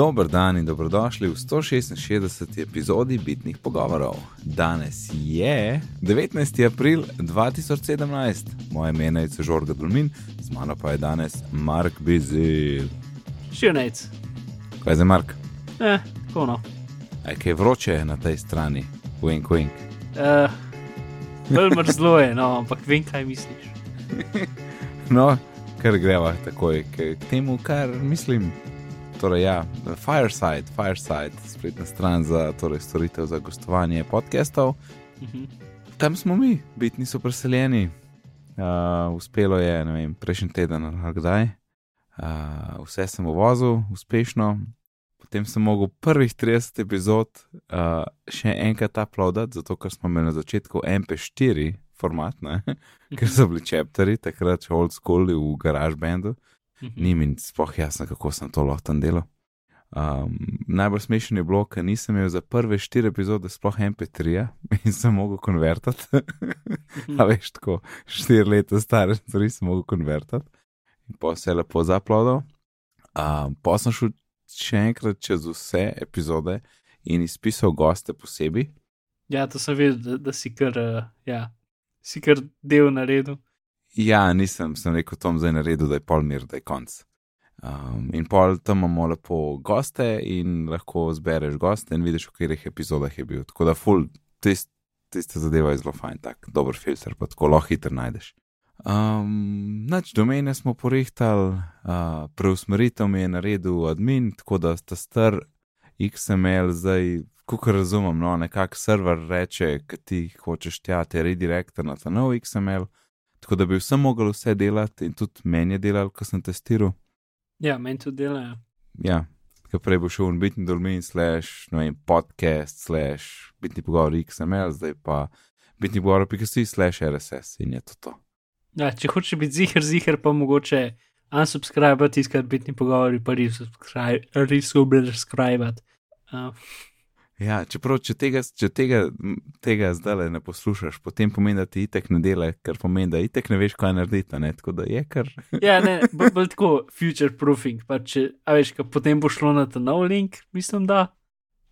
Dobr dan in dobrodošli v 166. epizodi Bitnih pogovorov. Danes je 19. april 2017, moje ime je Žorga Dulmin, z mano pa je danes Mark Bizil. Širnec. Kaj za Mark? Eh, kono. Aj, kaj vroče na tej strani, wink, wink. Uh, Bolj mrzlo je, no, ampak vem, kaj misliš. No, kar greva takoj k, k temu, kar mislim. Torej, ja, Fireside, Fireside, spletna stran za torej, storitev za gostovanje podcastov. Mhm. Tam smo mi, biti niso preseljeni. Uh, uspelo je, ne vem, prejšnji teden ali kdaj. Uh, vse sem uvozil, uspešno. Potem sem mogel prvih 30 epizod uh, še enkrat uploadati, zato ker smo imeli na začetku MP4 format, ne? ker so bili čepteri, takrat še old school v GarageBandu. Mhm. Ni mi sploh jasno, kako sem to lahko tam delal. Um, najbolj smešen je bilo, ker nisem imel za prve štiri epizode sploh MP3 in sem mogel konvertati. A veš, tako štiri leta stare stvari sem mogel konvertati in pa se lepo zaplodil. Um, pa sem šel še enkrat čez vse epizode in izpisal goste posebej. Ja, to sem videl, da, da si kar, uh, ja, si kar del naredil. Ja, nisem, sem rekel, Tom zdaj naredil, da je pol mir, da je konc. Um, in pol tam imamo lepo goste in lahko zbereš goste in vidiš, v katerih epizodah je bil. Tako da, full, tist, tiste zadeva je zelo fajn, tak dober filter, pa tako lahko hitro najdeš. Um, nač domene smo porihtali, uh, preusmeritev mi je naredil admin, tako da sta star XML zdaj, kako razumem, no, nekak server reče, ki ti hočeš tja, te redirektor na ta nov XML, tako da bi vsem mogel vse delati in tudi meni je delal, ko sem testiral. Ja, meni to delajo. Ja, ker prej bo šel v bitni dolmin, slash, no vem, podcast, slash, bitni pogovor XML, zdaj pa bitni pogovor PKC, slash RSS in je to to. Ja, če hočeš biti ziger, ziger, pa mogoče unsubscribe, tiskati bitni pogovori, pa resubscribe. Uh, Ja, čeprav, če tega, če tega, tega zdaj ne poslušaš, potem pomeni, da ti itek ne dela, kar pomeni, da itek ne veš, kaj narediti. Ne? Tako da je kar. ja, ne, bolj bolj tako future proofing. Pa če, a veš, ka potem bo šlo na ta nov link, mislim, da,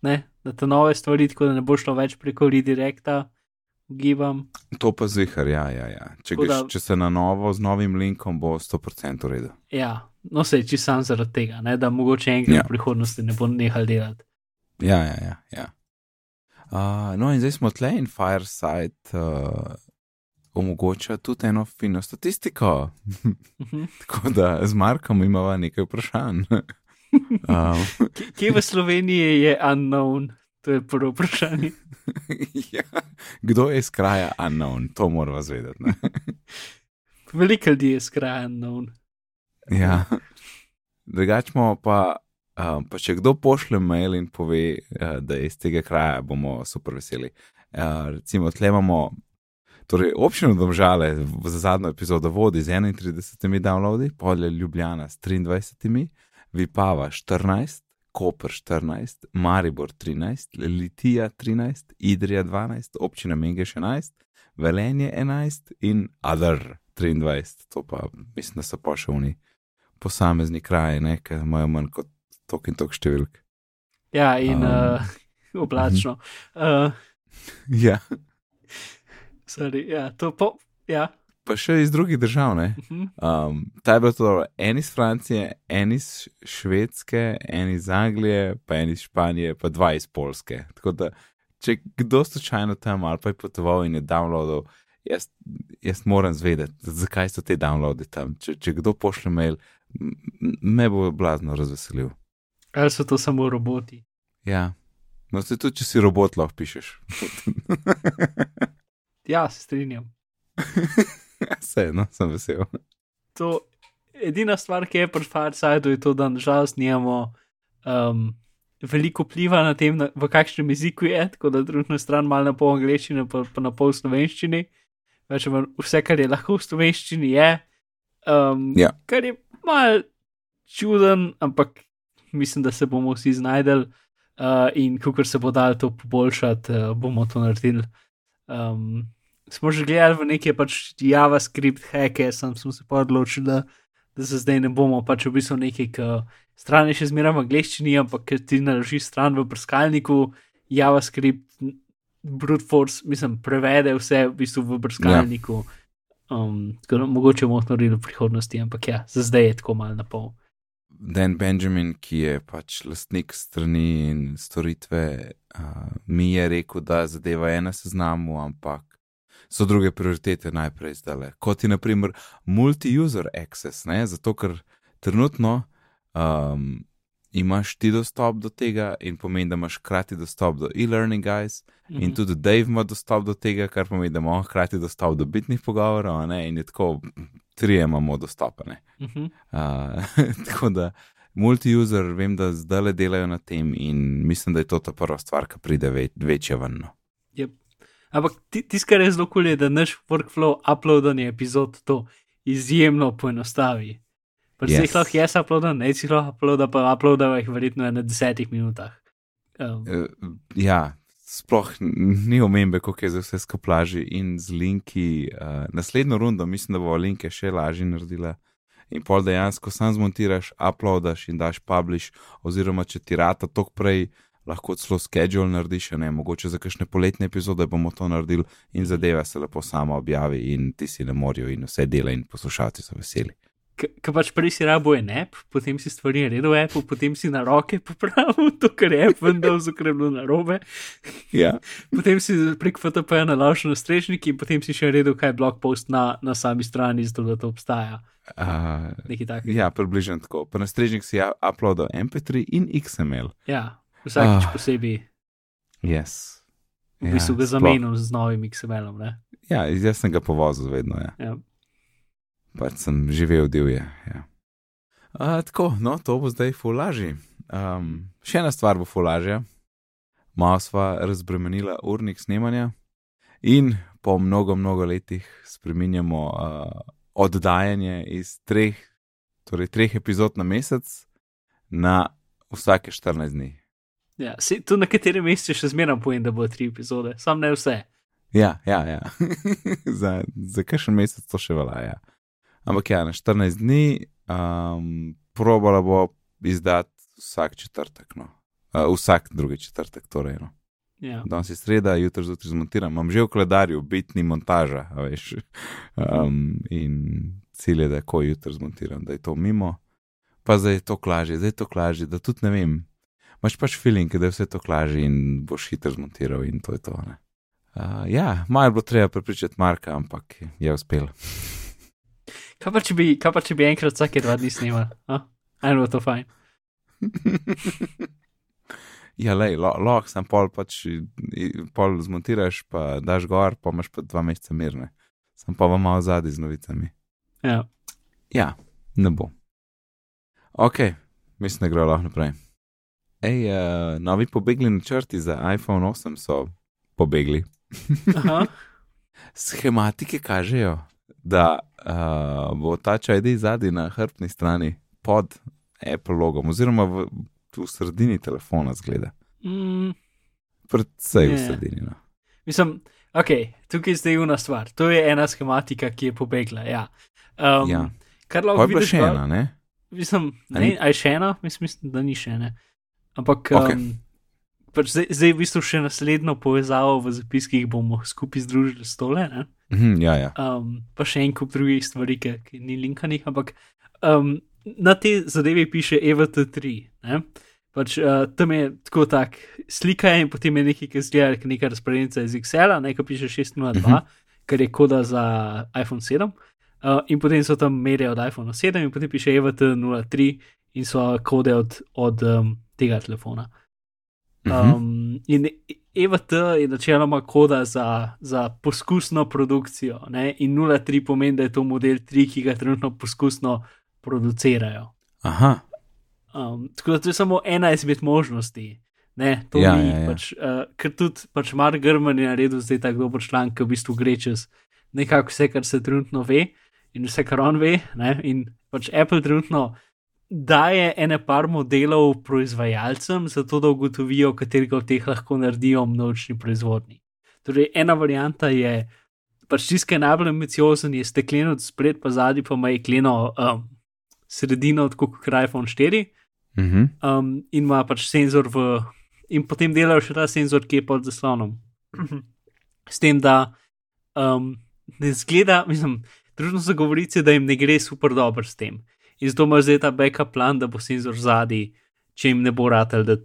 ne, na te nove stvari, tako da ne bo šlo več preko redirekta, ugibam. To pa zihar, ja, ja. ja. Če, Tako greš, da- če se na novo z novim linkom, bo 100% v redu. Ja, no se če sam zaradi tega, ne, da mogoče enkrat ja. v prihodnosti ne bo nehal delati. Ja, ja, ja. ja. Uh, no, in zdaj smo tle in Fireside uh, omogoča tudi eno fino statistiko. Mhm. Tako da z Markom imamo nekaj vprašanj. um, Kje- v Sloveniji je unknown? To je prvo vprašanje. ja. Kdo je iz kraja unknown, to moramo zvedeti. Veliko ljudi je skraj unknown. Ja. Drugačemo pa, um, pa če kdo pošlje mail in pove, uh, da je iz tega kraja, bomo super veseli. Uh, recimo, tle imamo, torej, občino Domžale za zadnjo epizodo vodi z 31 downloadi, polje Ljubljana s 23, Vipava 14, Koper 14, Maribor 13, Litija 13, Idrija 12, občina Mengeš 11, Velenje 11 in Adr 23. To pa mislim, da so pa še oni posamezni kraji, ne, ki imajo manj kot tok in tok številk. Ja, in Um. uh, oblačno. Uh, Ja, sorry, ja, to po. Ja. pa še iz drugih držav, ne. mhm. Um, ta je bil to dobro, en iz Francije, en iz Švedske, en iz Anglije, pa en iz Španije, pa dva iz Polske. Tako da, če kdo slučajno tam ali pa je potoval in je downloadil, jaz, jaz moram zvedeti, zakaj so te downloadi tam. Če, če kdo pošlje mail, me bo blazno razveselil. Ali so to samo roboti? Ja, no se tudi, če si robot, lahko pišeš. Ja, se strinjam. Vseeno, sem vesel. To, edina stvar, ki je pri Firesideu, je to, da nažalost nimamo um, veliko vpliva na tem, na, v kakšnem jeziku je, tako da družna stran malo na pol angleščine, pa, pa na pol slovenščini. Več manj vse, kar je lahko v slovenščini, je. Um, Ja. Kar je mal čuden, ampak mislim, da se bomo vsi znajdel uh, in kako se bo dal to poboljšati, uh, bomo to naredili. Um, smo že gledali v neke pač JavaScript hacke, sem, sem se pa odločil, da, da se zdaj ne bomo pač v bistvu nekaj, ki strani še zmeraj v angleščini, ampak ker ti naložiš stran v brskalniku, JavaScript, brute force, mislim, prevede vse v bistvu v brskalniku. Um, tako da mogoče bomo to naredili v prihodnosti, ampak ja, za zdaj je tako malo na pol. Dan Benjamin, ki je pač lastnik strani in storitve, uh, mi je rekel, da zadeva je na seznamu, ampak so druge prioritete najprej zdale. Kot je naprimer multi-user access, ne? zato ker trenutno um, imaš ti dostop do tega in pomeni, da imaš hkrati dostop do e-learning guys, mm -hmm. in tudi Dave ima dostop do tega, kar pomeni, da imamo hkrati dostop do bitnih pogovorov, ne? in je tako, tri imamo dostop. Mm -hmm. uh, tako da. Multi-user, vem, da zdaj le delajo na tem, in mislim, da je to ta prva stvar, ki pride ve večja ven. No. Yep. Ampak tisto, kar je zelo kul, je, da naš workflow uploadanje epizod to izjemno poenostavi. Pač yes. jih lahko jaz uploadam, ne si lahko uploadam, pa uploadam jih verjetno na desetih minutah. Um. Uh, ja, sploh ni omembe, koliko je za vse skoplaži in z linki. Uh, naslednjo rundo mislim, da bo linke še lažje naredila. In pol dejansko sam zmontiraš, uploadaš in daš publish, oziroma če ti rata tok prej, lahko celo schedule narediš, ne, mogoče za kakšne poletne epizode bomo to naredili in zadeva se lepo sama objavi in ti si ne morajo in vse dela in poslušalci so veseli ki pač prej si rabo en app, potem si stvari naredil v appu, potem si na roke popravil to, kar je app vendar zakreblo na robe. Ja. Potem si prek FTP-ja nalašal na strežnik in potem si še naredil kaj blog post na, na sami strani, zato da to obstaja. Uh, ja, približno tako. Pa na strežnik si uploadil MP3 in XML. Ja, vsakič uh, posebej. Yes. V bistvu ga ja, zamenjal z novim XML-om. Ja, jaz sem ga povozil vedno. Ja. Ja pač sem živel divje. Ja. A, tako, no, to bo zdaj fulaži. Um, še ena stvar bo fulažja. Malo sva razbremenila urnik snemanja in po mnogo, mnogo letih spremenjamo uh, oddajanje iz treh, torej treh epizod na mesec na vsake 14 dni. Ja, si, tu na katerem mestu še zmeraj povem, da bo tri epizode, sam ne vse. Ja, ja, ja. za, za kakšen mesec to še velja. Ja. Ampak ja, na 14 dni, um, probala bo izdati vsak četrtek, no. uh, vsak drugi četrtek, torej. No. Yeah. Danes je sreda, jutri zjutraj zmontiram, imam že v koledarju, bitni montaža, veš. Um, in cilj je, da je ko jutri zmontiram, da je to mimo, pa zdaj je to klažje, zdaj je to klažje, da tudi ne vem. Máš pač feeling, da je vse to klažje in boš hitro zmontiral in to je to. Uh, ja, malo bo treba prepričati Marka, ampak je uspel. Kaj pa, bi, kaj pa če bi enkrat vsake dva dni snimal? Eno je to fajn. ja, le, lahko lo, sem pol, pač, pol zmontiraš, pa daš gor, pa imaš pa dva meseca mirne. Sem pa vam malo zadnji z novicami. Ja. ja, ne bo. Ok, mislim, da gre lahko naprej. Ej, uh, novi pobegli načrti za iPhone 8 so pobegli. Schematike kažejo, da uh, bo ta čaj zadnji na hrbtni strani pod Apple logom, oziroma v, v sredini telefona zgleda. Mm. Predvsej v sredini. No. Mislim, ok, tukaj je zdaj ena stvar. To je ena schematika, ki je pobegla. Ja. Um, ja. Kar lahko vidiš, je še ena, ne? Mislim, ne, aj še ena, mislim, mislim, da ni še ena. Ampak. Okay. Um, Pač zdaj, zdaj, v bistvu, še naslednjo povezavo v zapiskih bomo skupaj združili stole. Mm, ja, ja. Um, pa še en kup drugih stvari, ki, ki ni linkanih, ampak um, na te zadeve piše EVT3. Ne? Pač, uh, tam je tako tak, slika je in potem je nekaj, ki zgleda kot neka razpredenica iz Excela, nekaj piše 602, uh -huh. kar je koda za iPhone 7. Uh, in potem so tam mere od iPhone 7, in potem piše EVT03 in so kode od, od um, tega telefona. Mhm. Um, in EVT je načeloma koda za, za poskusno produkcijo, ne? in 0,3 pomeni, da je to model 3, ki ga trenutno poskusno producirajo. Aha. Um, tako da to je samo ena izmed možnosti. Ne, to ja, ni, ja, ja. Pač, uh, ker tudi pač Mark Grman je naredil zdaj tako dober članek, ki v bistvu gre čez nekako vse, kar se trenutno ve in vse, kar on ve. Ne? In pač Apple trenutno daje ene par modelov proizvajalcem, zato da ugotovijo, katerega od teh lahko naredijo množični proizvodni. Torej, ena varianta je, pač tiskaj najbolj ambiciozen, je steklen od spred, pa zadnji pa ima jekleno um, sredino, tako kot iPhone 4, Mhm. um, in ima pač senzor v. In potem delajo še ta senzor, ki je pod zaslonom. S tem, da um, ne zgleda, mislim, družno so govorice, da jim ne gre super dobro s tem. In zato ima zdaj ta backup plan, da bo senzor zadnji, če jim ne bo ratelj, da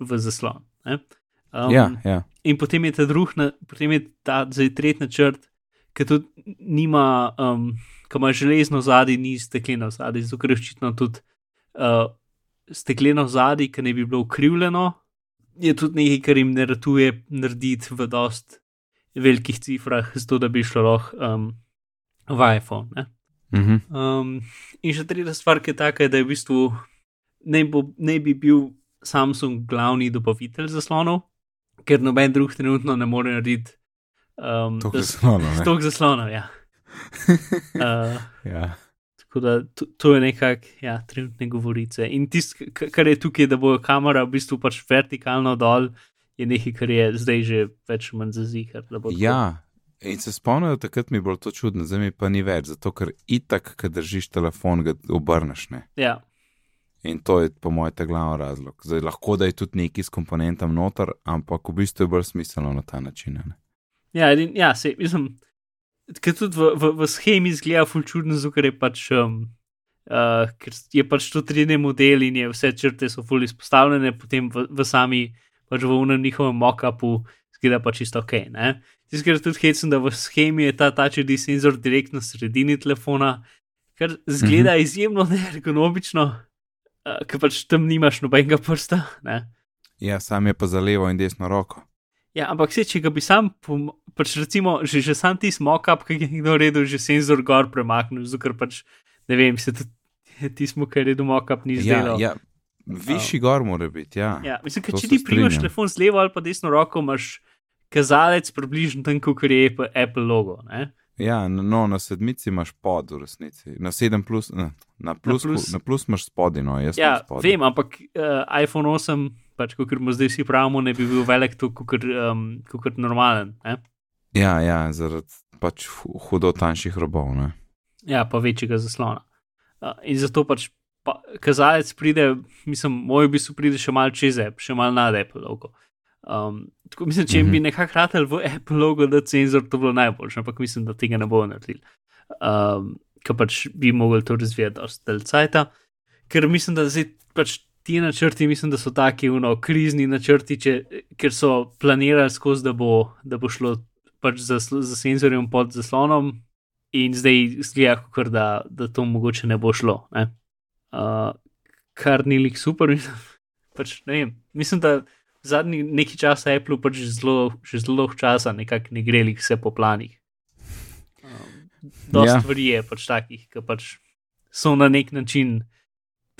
v zaslon. Ne? Um, Ja, ja. In potem je ta drugi, na- potem je ta zdaj tretji načrt, ki tudi nima, um, ki ima železno zadnji, ni stekleno zadnji, zato ker je očitno tudi uh, stekleno zadnji, ki ne bi bilo ukrivljeno, je tudi nekaj, kar jim ne ratuje narediti v dost velikih cifrah, zato da bi šlo lahko um, v iPhone. Ne? Mhm. Um, in še tretja stvar, ki je taka, da je v bistvu ne, bo, ne bi bil Samsung glavni dobavitelj zaslonov, ker noben drug trenutno ne more narediti. Um, To da- je zelo, ne. Stok zaslonov, ja. Uh, Ja. tako da to, to je nekako, ja, trenutne govorice. In tisto, kar je tukaj, da bo kamera v bistvu pač vertikalno dol, je nekaj, kar je zdaj že več ali manj tako. Ja, in se spomnijo, takrat mi je bilo to čudno, zdaj mi pa ni več, zato ker itak, kad držiš telefon, ga obrneš. Ne? ja. In to je po mojem ta glavni razlog. Zdaj, lahko da je tudi neki s komponentom noter, ampak v bistvu je bolj smiselno na ta način. Ne? Ja, edin, ja se, mislim, ker tudi v, v, v schemi izgleda fulčudno, ker je pač. Um, Uh, ker je pač to 3D model in je vse črte so fully izpostavljene, potem v, v sami, pač v unem njihovem mockupu, zgleda pa čisto ok. Tisti, kar je tudi hecen, da v schemi je ta Touch ID senzor direktno na sredini telefona, kar zgleda mm -hmm. izjemno neergonomično, uh, ker pač tam nimaš nobenega prsta. Ne? Ja, sam je pa za levo in desno roko. Ja, ampak se, če ga bi sam, pač recimo, že, že sam ti smokap, ki je nekdo naredil, že senzor gor premaknil, zato ker pač, ne vem, se ti smo, kar je domokap, ni Ja, zdelo. ja, višji gor mora biti. Ja. ja mislim, če ti primaš strinjam. telefon z levo ali pa desno roko, imaš kazalec približno tam, kot je Apple- logo. Ne? Ja, no, na sedmici imaš pod v resnici, na sedem plus, ne, na plus, na plus. Na plus imaš spodaj, no, jaz Ja, imam spodaj. vem, ampak uh, iPhone 8, pač kot mu zdaj vsi pravimo, ne bi bil velik kot um, kakor normalen. Ne? Ja, ja, zaradi pač hu- hudo tanjših robov. Ne? Ja, pa večjega zaslona. Uh, in zato pač pa, kazalec pride, mislim, moj v bistvu pride še malo čez še malo nad Apple logo. Um, tako mislim, če jim bi nekako ratel v Apple logo, da senzor to bilo najboljše, ampak mislim, da tega ne bodo naredili. Um, ker pač bi mogli to razvijati dosti del cajta. Ker mislim, da zdaj pač ti načrti, mislim, da so taki uno, krizni načrti, če, ker so planirali skozi, da bo, da bo šlo pač za, za senzorjem pod zaslonom, in zdaj zgleda, da, da to mogoče ne bo šlo. Ne? Uh, kar ni lik super. pač, ne vem, mislim, da zadnji nekaj časa Apple pač že zelo, že zelo dolgo časa nekako ne gre lik vse po planih. Um, Dost Ja. stvari je pač takih, ki pač so na nek način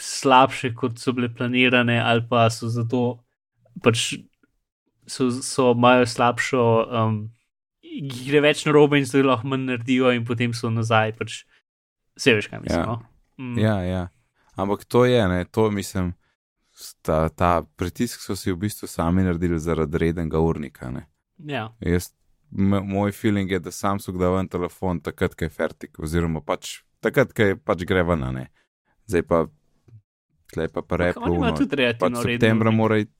slabše, kot so bile planirane, ali pa so zato pač so, so imajo slabšo, um, jih gre več na robe in zdaj lahko manj naredijo, in potem so nazaj. Pač, vse veš, kaj mislim. Ja. No? Mm, Ja, ja. Ampak to je, ne, to mislim, ta, ta pritisk so si v bistvu sami naredili zaradi rednega urnika. Ne. ja. Jaz, moj feeling je, da Samsung da ven telefon takrat, ko je fertik, oziroma pač takrat, ko je pač gre ven, ne. Zdaj pa, tle pa pa imajo no, pač septembra urnik. mora iti.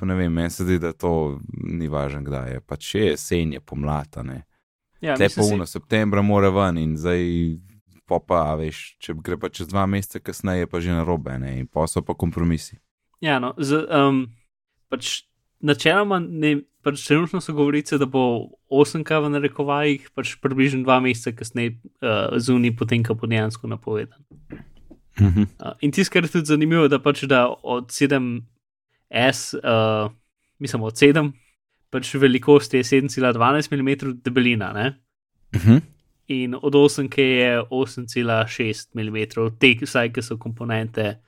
Pa ne vem, meni se zdi, da to ni važno, kdaj je. Pač je jesen, je pomlad, a ne. Ja, mislim pa si- uno, septembra mora ven in zdaj, pa pa, veš, če gre pa čez dva meseca kasneje, pa že na robe, ne, in pa so pa kompromisi. Ja, no, z, um, pač načeloma, ne, pač trenutno so govorice, da bo 8K v narekovajih, pač približno dva meseca kasneje uh, zunaj, potem, ko bo dejansko napovedan. Mhm. Uh, in tisto, kar je tudi zanimivo, da pač da od 7S, uh, mislim od 7, pač velikost je 7,12 mm debelina, ne? Mhm. in od 8K je 8,6 mm, te, vsaj, ki so komponente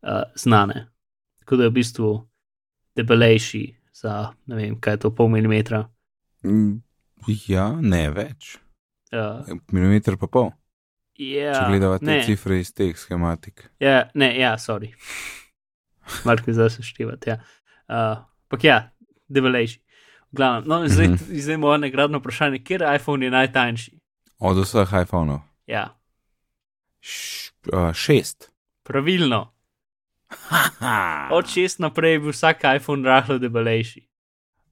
uh, znane. Tako da je v bistvu debelejši za, ne vem, kaj je to, pol milimetra. Mm, Ja, ne več. Uh, Milimeter pa pol. ja, Če gledamo te ne, cifre iz teh schematik. ja, ne, ja, sorry. Malko zdaj se števati, ja. Uh, Pak ja, debelejši. V Glavnem, no, zdaj, Mhm. zdaj moja nagradno vprašanje, kjer iPhone je najtanjši? Od vseh iPhonov. Ja, Š, uh, šest. Pravilno. Haha. Od 6 naprej je bil vsak iPhone rahlo debelejši.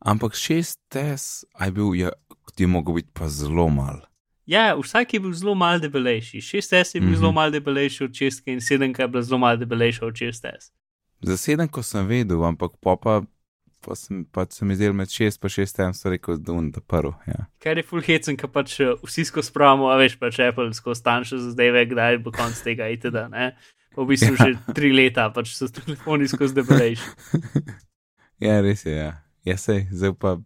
Ampak šest tes, aj bil, je, ti je mogel biti pa zelo mal. Ja, vsak je bil zelo mal debelejši. 6S je bil mm Mhm. -hmm. zelo mal debelejši od 6 in 7 je bil zelo mal debelejši od 6S. Za sedem, ko sem vedel, ampak pa, pa, sem, pa se mi zdel med šest pa šest tem, so rekel, da un, da prvo. Ja. Kar je full hecen, ker pač eh, vsi skozi pravimo, a veš pač Apple skozi stanjše za zdaj, ve, kdaj bo konc tega itd. Ne? V bistvu Ja. že tri leta, pač so telefoni skozi debelejši. ja, res je. Ja, ja sej, zdaj pa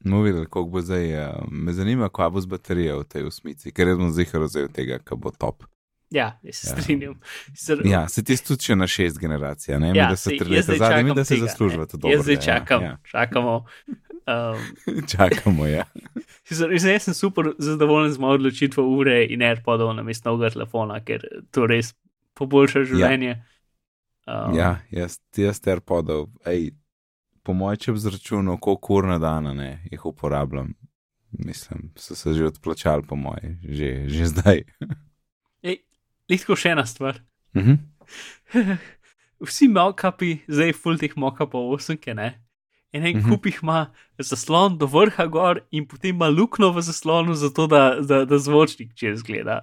bomo videli, koliko bo zdaj. Ja. Me zanima, kaj bo z baterijo v tej usmici, ker jaz bom zdaj razumel tega, kaj bo top. Ja, jaz se Ja. strinjam. Sicer, Ja, se ti tudi še na šest generacija, ne? Mi, Ja, da sej, tri jaz leta zdaj zadnji, da se ne. dobro. Jaz zdaj ja, čakam, Ja, čakamo. Um, Čakamo, ja. jaz sem super zadovoljen z mojo odločitvijo ure in AirPodov na mesto novega telefona, ker to res poboljša življenje. Um, Ja, jaz, jaz ter podal, ej, po mojem, če bi zračunal, koliko ur na dan ne, jih uporabljam. Mislim, so se že odplačali, po mojem, že, že zdaj. Lihko še ena stvar. Mhm. Vsi mokapi, zdaj full teh mokapov osemke, ne. En en Mhm. kup jih ima zaslon do vrha gor in potem ima luknjo v zaslonu, zato da, da, da zvočnik čez gleda.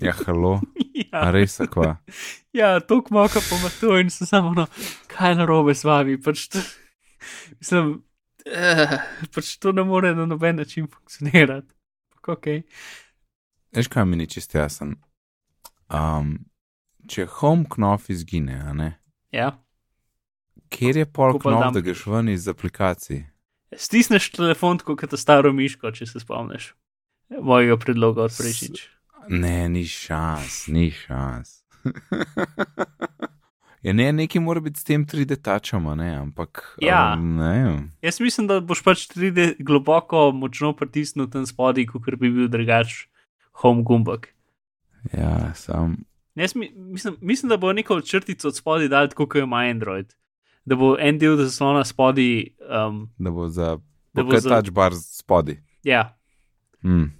Ja, halo, ja, res akva. ja tok moka pa ima to in se samo, no, kaj je narobe z vami. Pač to, mislim, uh, pač to ne more na noben način funkcionirati. Ampak Okay. Veš, kaj mi ni čist jasen? Um, če home knof izgine, a ne? Ja. Kjer je pol pa knof, da greš ven iz aplikacij? Stisneš telefon, kot je ta staro miško, če se spomniš. Mojega predloga od prejšnjič. Ne, ni šans, ni šans. ja, ne, nekaj mora biti s tem 3D tačama, ne, ampak. Ja. Um, ne. Jaz mislim, da boš pač 3D globoko, močno pritisnil tam spodaj, kot bi bil drugač home gumbak. Ja, sam. Jaz mi, mislim, mislim, da bo neko črtico od spodaj dal, kot ima Android. Da bo en del zaslona spodaj. Um, Da bo za. Da bo bo za- touch bar spodi. ja, Mm.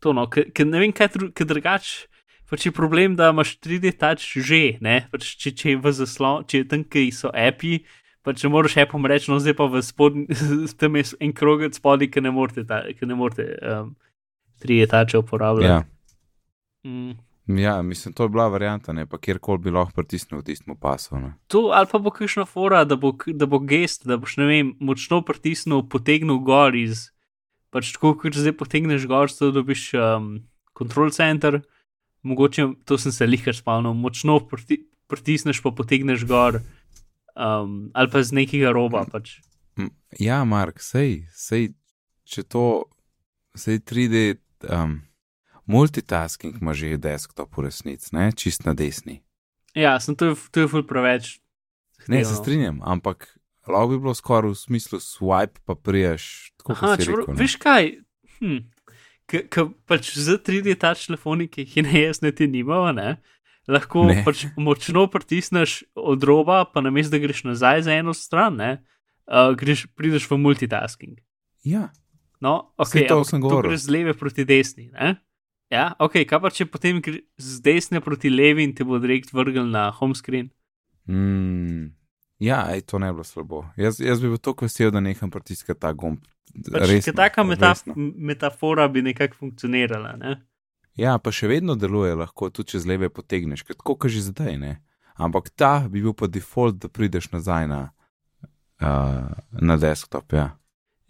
To no, ker ne vem, kaj kaj drugače. Pač je problem, da imaš 3D touch že, ne? Pač če, če je v zaslon, če je tam, ki so api, pa če moraš appom reči, no zdaj pa v spodnji, tam je en krogec spodaj, ki ne morete, ta, ki ne morete um, 3D touch uporabljati. Ja. Mm. ja, mislim, to je bila varianta, ne pa kjerkoli bi lahko pritisnil v tistem pasu. Ne. To ali pa bo kakšna fora, da bo, da bo gest, da boš ne vem, močno pritisnil, potegnil gor iz. Pač tako, kot zdaj potegneš gor, da dobiš um, control center, mogoče to sem se lihkar spomnil, močno priti, pritisneš, pa potegneš gor, um, ali pa z nekega roba. Pač. Ja, Mark, sej, sej, če to, sej 3D, um, multitasking ima že desktop v resnici, ne, čist na desni. Ja, sem to, je- to je ful preveč. Ne, se zahtevno. strinjam, ampak lahko bi bilo skoraj v smislu swipe, pa priješ, Aha, čeprav, rekel. ne. veš kaj? Hm. Ker pač z 3D tač telefoni, ki jih ne jaz niti nimamo, ne, lahko Ne. ne. pač močno pritisneš od roba, pa namesto da greš nazaj za eno stran, ne, uh, greš, prideš v multitasking. Ja, No, okay, to sem govoril. greš z leve proti desni. Ne? Ja, ok, kaj pa če potem greš z desne proti levi in te bo direkt vrgel na home screen? mm, ja, ej, to ne bi bilo slabo. Jaz, jaz bi bil tako vesel, da neham pritiskati ta gumb. Pač, Resno, taka meta, resno. metafora bi nekako funkcionirala. Ne? Ja, pa še vedno deluje, lahko tudi če z leve potegneš, tako kaže zdaj, ne. Ampak ta bi bil pa default, da prideš nazaj na, uh, na desktop. Ja.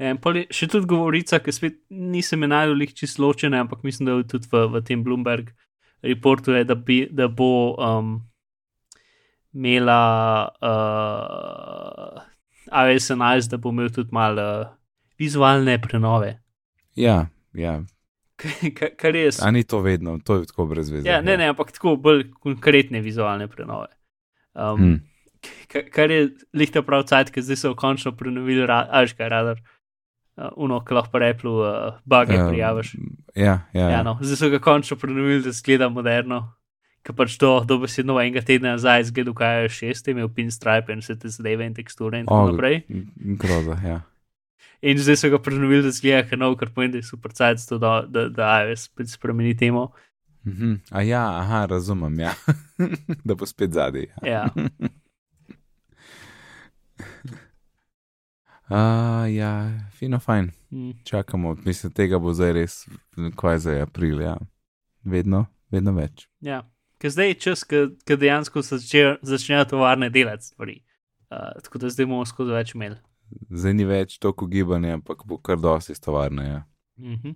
Ja, in pol je še tudi govorica, ki spet nisem je najdel lih čisto ločene, ampak mislim, da je tudi v, v tem Bloomberg reportu, je, da, bi, da bo um, imela uh, iOS 11, da bo imel tudi malo uh, vizualne prenove. Ja, ja. Ka- Kar je res. A ni to vedno, to je tako brez veze. Ja, ne, ne, ampak tako bolj konkretne vizualne prenove. Um, Hm. ka- Kar je lihta prav cajt, ker zdaj so končno prenovili, ajškaj radar. Uh, uno, ki lahko replu uh, bage Ja, prijaviš. Ja, ja, Ja, ja. no, zdaj so ga končno prenovili, da zgleda moderno. Ker pač to dobesedno enega tedna nazaj zgleda, kaj je šest, imel pinstripe in vse te zadeve in teksture in tako O, naprej. Groza, ja. In zdaj so ga prenovili, da zgleda, ker nov, kar pomeni, da je super cajt, da, da, da iOS spet spremeni temo. Mhm. A ja, aha, razumem, ja. da bo spet zadaj. Ja. Ja. A, ja, fino, fajn. Mm. Čakamo, mislim, tega bo zdaj res, kaj za april, ja. Vedno, vedno več. Ja, ker zdaj je čas, ki dejansko začnejo začne tovarne delati stvari. Uh, tako da zdaj bomo skozi več imeli. Zdaj ni več toliko gibanja, ampak bo kar dosti stvarno. Ja. Uh -huh.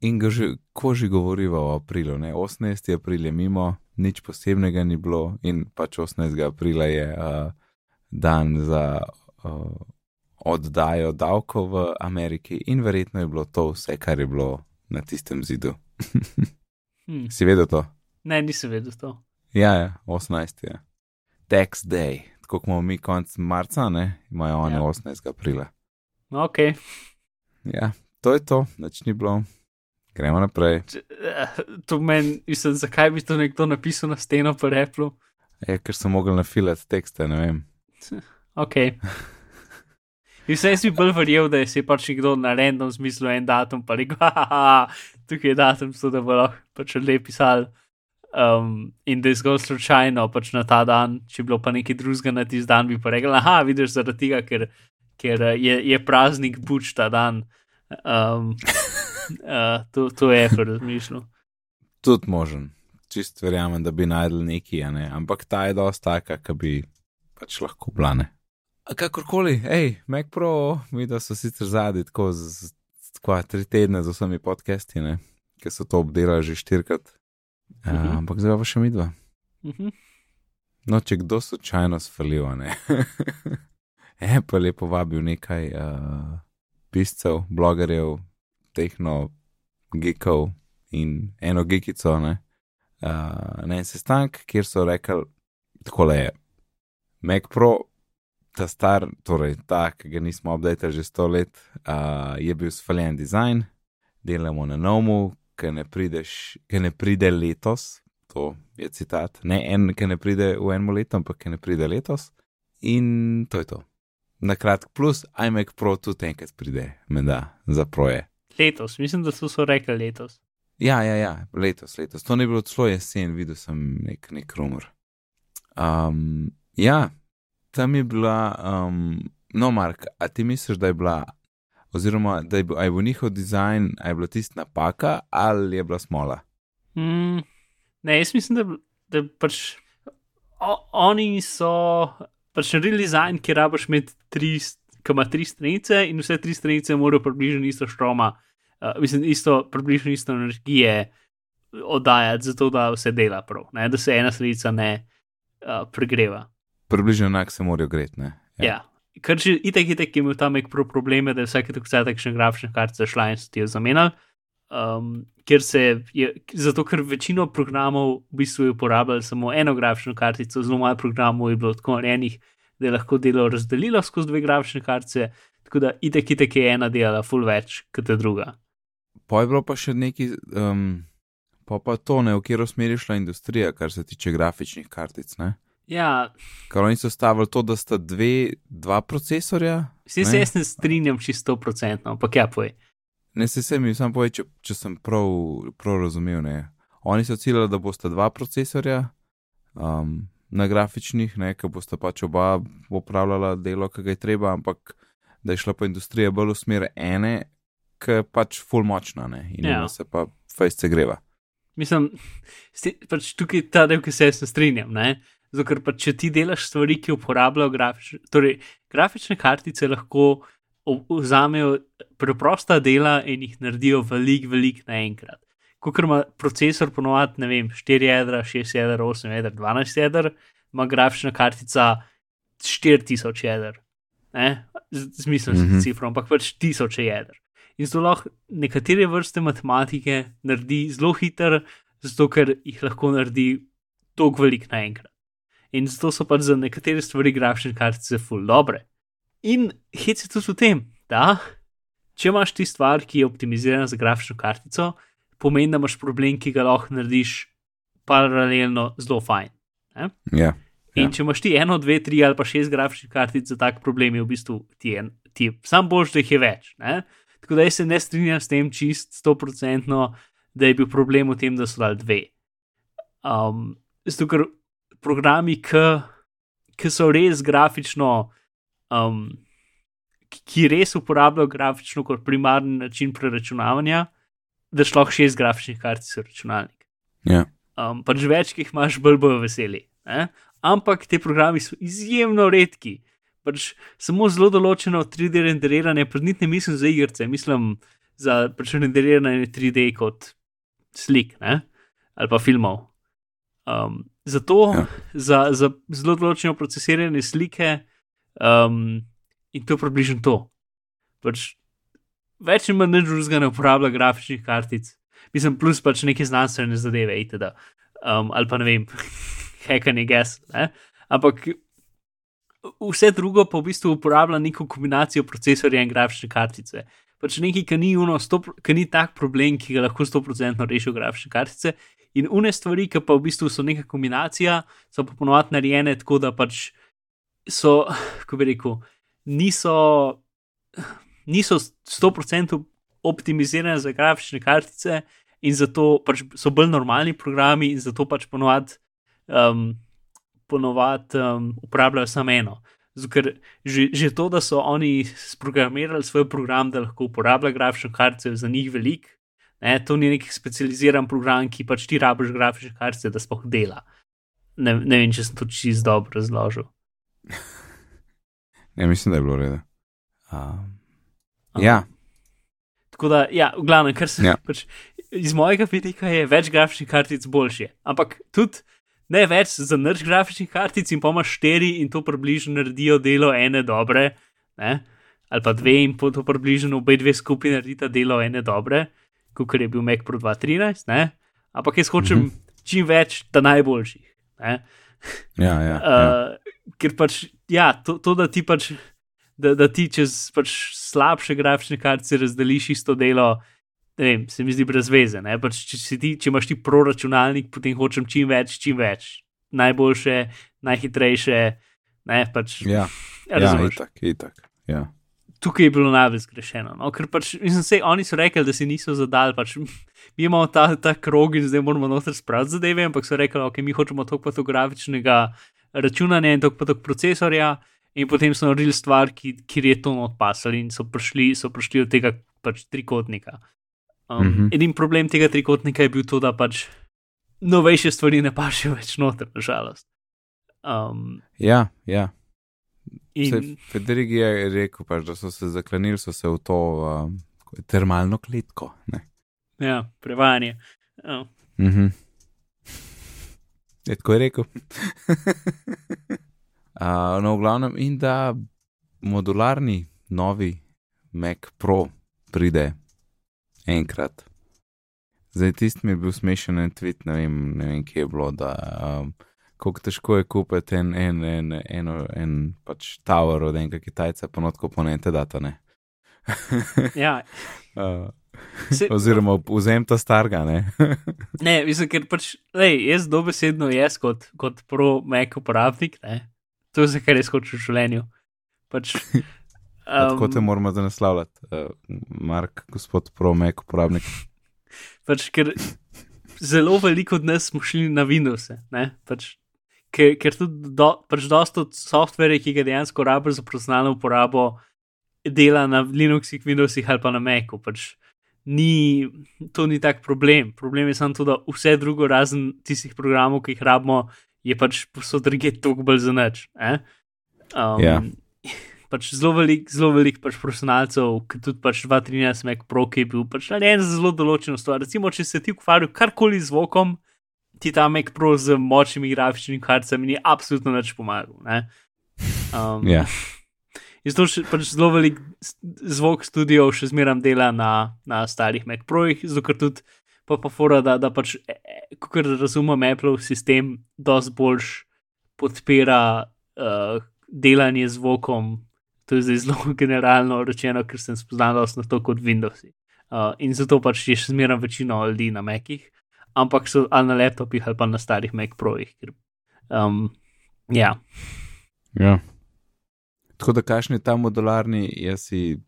In ga že, ko že govoriva o aprilu, ne? 18. april je mimo, nič posebnega ni bilo, in pač 18. aprila je uh, dan za uh, oddajo davkov v Ameriki, in verjetno je bilo to vse, kar je bilo na tistem zidu. hm. si vedel to? Ne, nisem vedel to. Ja, ja 18. je. Tax day, tako kot imamo mi konec marca, ne? imajo oni Ja. ja. 18. aprila. No, ok. Ja, to je to, nič ni bilo. Gremo naprej. Eh, To meni, mislim, zakaj bi to nekdo napisal na steno po replu. Je, ker sem mogel nafilati tekste, ne vem. Ok. Vse jaz bi bolj verjel, da je si pač nekdo na random zmislil en datum, pa rekel, haha, tukaj je datum, so da bo lahko pač lep pisal. Um, in da je zgolj slučajno pač na ta dan, če bi bilo pa nekaj drugega na tisti dan, bi pa rekel, aha, vidiš zaradi tega, ker, ker eh, je, je praznik buč ta dan. Um, uh, to, to je Apple razmišljal. Tudi možen. Čist verjamem, da bi najdel neki, a ne. Ampak ta je dosta taka, ki bi pač lahko blane. A kakorkoli, hej, Mac Pro, mi da so sicer zadnji tako z, z tako tri tedne z vsemi podcasti, ne, ki so to obdelali že štirikrat. Uh, Mhm. ampak zdaj pa še mi dva. Mhm. No, če kdo slučajno sfalijo, ne. Apple je povabil nekaj uh, piscev, blogerjev, tehno, geekov in eno geekico, ne. Uh, na en sestanek, kjer so rekli, tako je, Mac Pro, ta star, torej ta, ki ga nismo updatali že sto let, uh, je bil sfaljen dizajn, delamo na novu, ki ne, prideš, ki ne pride letos, to je citat, ne en, ki ne pride v enem letu, ampak ki ne pride letos. In to je to. Na kratko, plus iMac Pro tudi enkrat pride, menda, za proje. Letos, mislim, da so, so rekli letos. Ja, ja, ja, letos, letos. To ni bilo celo jesen, videl sem nek, nek rumor. Um, ja, tam je bila, um, no, Mark, a ti misliš, da je bila, oziroma da je bil, je bil njihov dizajn, a je bila tista napaka ali je bila smola? Mm, ne, jaz mislim, da, da pač o, oni so pač naredili dizajn, ki rabiš imeti tri, ki ima tri stranice in vse tri stranice morajo približno isto štroma, uh, mislim, isto, približno isto energije oddajati, zato da vse dela prav, ne? da se ena stranica ne uh, pregreva. Približno enak se morajo greti, ne? Ja. ja. Ker že itek, itek je imel tam nek pro probleme, da je vsake tako vse takšne grafične kartice šla in so ti jo zamenjali. Um, ker se je, zato ker večino programov v bistvu je uporabljalo samo eno grafično kartico, zelo malo programov je bilo tako narejenih, da je lahko delo razdelilo skozi dve grafične kartice, tako da itek, itek je ena delala full več kot druga. Pa je bilo pa še neki, um, pa pa to ne, v kjer smeri šla industrija, kar se tiče grafičnih kartic, ne? Ja, Ker oni so stavili to, da sta dve, dva procesorja. vsi se jaz ne strinjam čisto procentno, ampak ja, poj. Ne se se mi sam poje, če, če sem prav, prav razumel. Ne. Oni so ciljali, da bosta dva procesorja um, na grafičnih, ne, ki bosta pač oba upravljala delo, ki ga je treba, ampak da je šla pa industrija bolj v smer ene, ki je pač full močna ne, in Ja. se pa fejs se greva. Mislim, pač tukaj ta del, ki se jaz ne strinjam. Ne? Zato, ker pač, če ti delaš stvari, ki uporabljajo grafične, torej grafične kartice, lahko vzamejo preprosta dela in jih naredijo veliko, veliko naenkrat. Ko ima procesor ponovadi, ne vem, 4 jedra, 6 jedra, 8 jedra, 12 jedra, ima grafična kartica 4000 jedr. Ne? Z- Zmislil sem Mhm. mm -hmm. cifro, ampak pač tisoče jedr. In zelo lahko nekatere vrste matematike naredi zelo hiter, zato ker jih lahko naredi toliko velik naenkrat. In zato so pač za nekatere stvari grafične kartice full dobre. In hec je tudi v tem, da če imaš ti stvar, ki je optimizirana za grafično kartico, pomeni, da imaš problem, ki ga lahko narediš paralelno zelo fajn. Ja. In Ja. če imaš ti eno, dve, tri ali pa šest grafičnih kartic za tak problem, je v bistvu ti je, ti sam boš, da jih je več. Ne? Tako da jaz se ne strinjam s tem čist stoprocentno, da je bil problem v tem, da so dali dve. Um, zato, ker programi, ki so res grafično, um, ki, res uporabljajo grafično kot primarni način preračunavanja, da šlo šest grafičnih kartic v računalnik. Ja. Um, pač več, ki jih imaš, bolj bojo veseli. Ne? Ampak ti programi so izjemno redki. Pač samo zelo določeno 3D renderiranje, pa niti ne mislim za igrice, mislim za pač renderiranje 3D kot slik ne? ali pa filmov. Um, zato Ja. za, za zelo določeno procesiranje slike um, in to je približno to. Pač več manj nič drugega ne uporablja grafičnih kartic, mislim, plus pač neke znanstvene zadeve, itd. Um, ali pa ne vem, hekanje gas. Ne? Ampak vse drugo pa v bistvu uporablja neko kombinacijo procesorja in grafične kartice. Pač nekaj, ki ni, uno, sto, ki ni tak problem, ki ga lahko 100% rešijo grafične kartice. In une stvari, ki pa v bistvu so neka kombinacija, so pa ponovadi narejene tako, da pač so, kako bi rekel, niso, niso 100% optimizirane za grafične kartice in zato pač so bolj normalni programi in zato pač ponovadi um, ponovadi um, uporabljajo samo eno. Ker že, že to, da so oni sprogramirali svoj program, da lahko uporablja grafične kartice, je za njih velik. Ne, to ni neki specializiran program, ki pač ti rabiš grafične kartice, da spoh dela. Ne, ne vem, če sem to čisto dobro razložil. ja, mislim, da je bilo redo. Um, ja, Tako da, ja, v glavnem, kar se Ja. pač, iz mojega vidika je več grafičnih kartic boljše. Ampak tudi ne več za nič grafičnih kartic in pa imaš štiri in to približno naredijo delo ene dobre, ne? ali pa dve in pa to približno obe dve skupaj naredita delo ene dobre, kot je bil Mac Pro 2013. Ne? Ampak jaz hočem Mhm. čim več ta najboljših. Ne? ja, ja, ja. Uh, ker pač, ja, to, to da ti pač, da, da ti čez pač slabše grafične kartice razdeliš isto delo, vem, se mi zdi brez veze. Pač, če, ti, če imaš ti proračunalnik, potem hočem čim več, čim več. Najboljše, najhitrejše, ne pač. ja, ja razumeš. itak, itak. Ja. Tukaj je bilo najbolj zgrešeno. No? Ker pač, mislim, se, oni so rekli, da si niso zadali. Pač, mi imamo ta, ta krog in zdaj moramo noter spraviti zadeve, ampak so rekli, da okay, mi hočemo toliko fotografičnega računanja in toliko toliko procesorja. In potem so naredili stvar, ki, kjer je to odpasali in so prišli, so prišli od tega pač trikotnika. Um, mm Mhm. -hmm. Edini problem tega trikotnika je bil to, da pač novejše stvari ne pašejo več noter, nažalost. Um, ja, ja. in, Saj Federik je rekel, pač, da so se zaklenili so se v to um, termalno kletko. Ne? ja, prevajanje. Oh. Mhm. Je tako je rekel. uh, no, v glavnem, in da modularni novi Mac Pro pride enkrat. Zdaj, tisti mi je bil smešen en tweet, ne vem, ne vem kje je bilo, da um, kako težko je kupiti en, en, en, en, en pač tower od enega Kitajca, pa not komponente data, ne. Ja, uh, se, oziroma vzem ta starga, ne. Ne, mislim, ker pač, lej, jaz dobesedno jaz kot, kot pro Mac uporabnik, ne, to je za kar jaz hočem v življenju. Pač, Tako te um, moramo zdaj naslavljati, uh, Mark, gospod Pro, Mac uporabnik. pač, ker zelo veliko od nas smo šli na Windows, ne, pač, ker, ker tudi do, pač dosta od softvere, ki ga dejansko rabiš za profesionalno uporabo, dela na Linuxih, Windowsih ali pa na Macu. Pač, Ni, to ni tak problem. Problem je samo to, da vse drugo, razen tistih programov, ki jih rabimo, je pač so druge toliko bolj za nič. eh. Um, Ja. Pač zelo velik, zelo velik pač profesionalcev, ki tudi pač 2-13 Mac Pro, ki je bil pač narejen za zelo določeno stvar. Recimo, če se ti ukvarjajo karkoli z zvokom, ti ta Mac Pro z močnimi grafičnimi karticami ni absolutno nič pomagal. ne. Um, Ja, In zato še pač zelo velik zvok studio še zmeraj dela na, na starih Mac Projih, zato ker tudi pa, pa fora, da, da pač, kot razumem, Apple sistem dosti boljš podpira uh, delanje z zvokom. To je zdaj zelo generalno rečeno, ker sem spoznal na to kot Windows. Uh, in zato pač je še zmeraj večino ljudi na Macih, ampak so ali na laptopih ali pa na starih Mac Projih. Ker, um, ja. ja. Tako da, kakšen je ta modularni, jaz si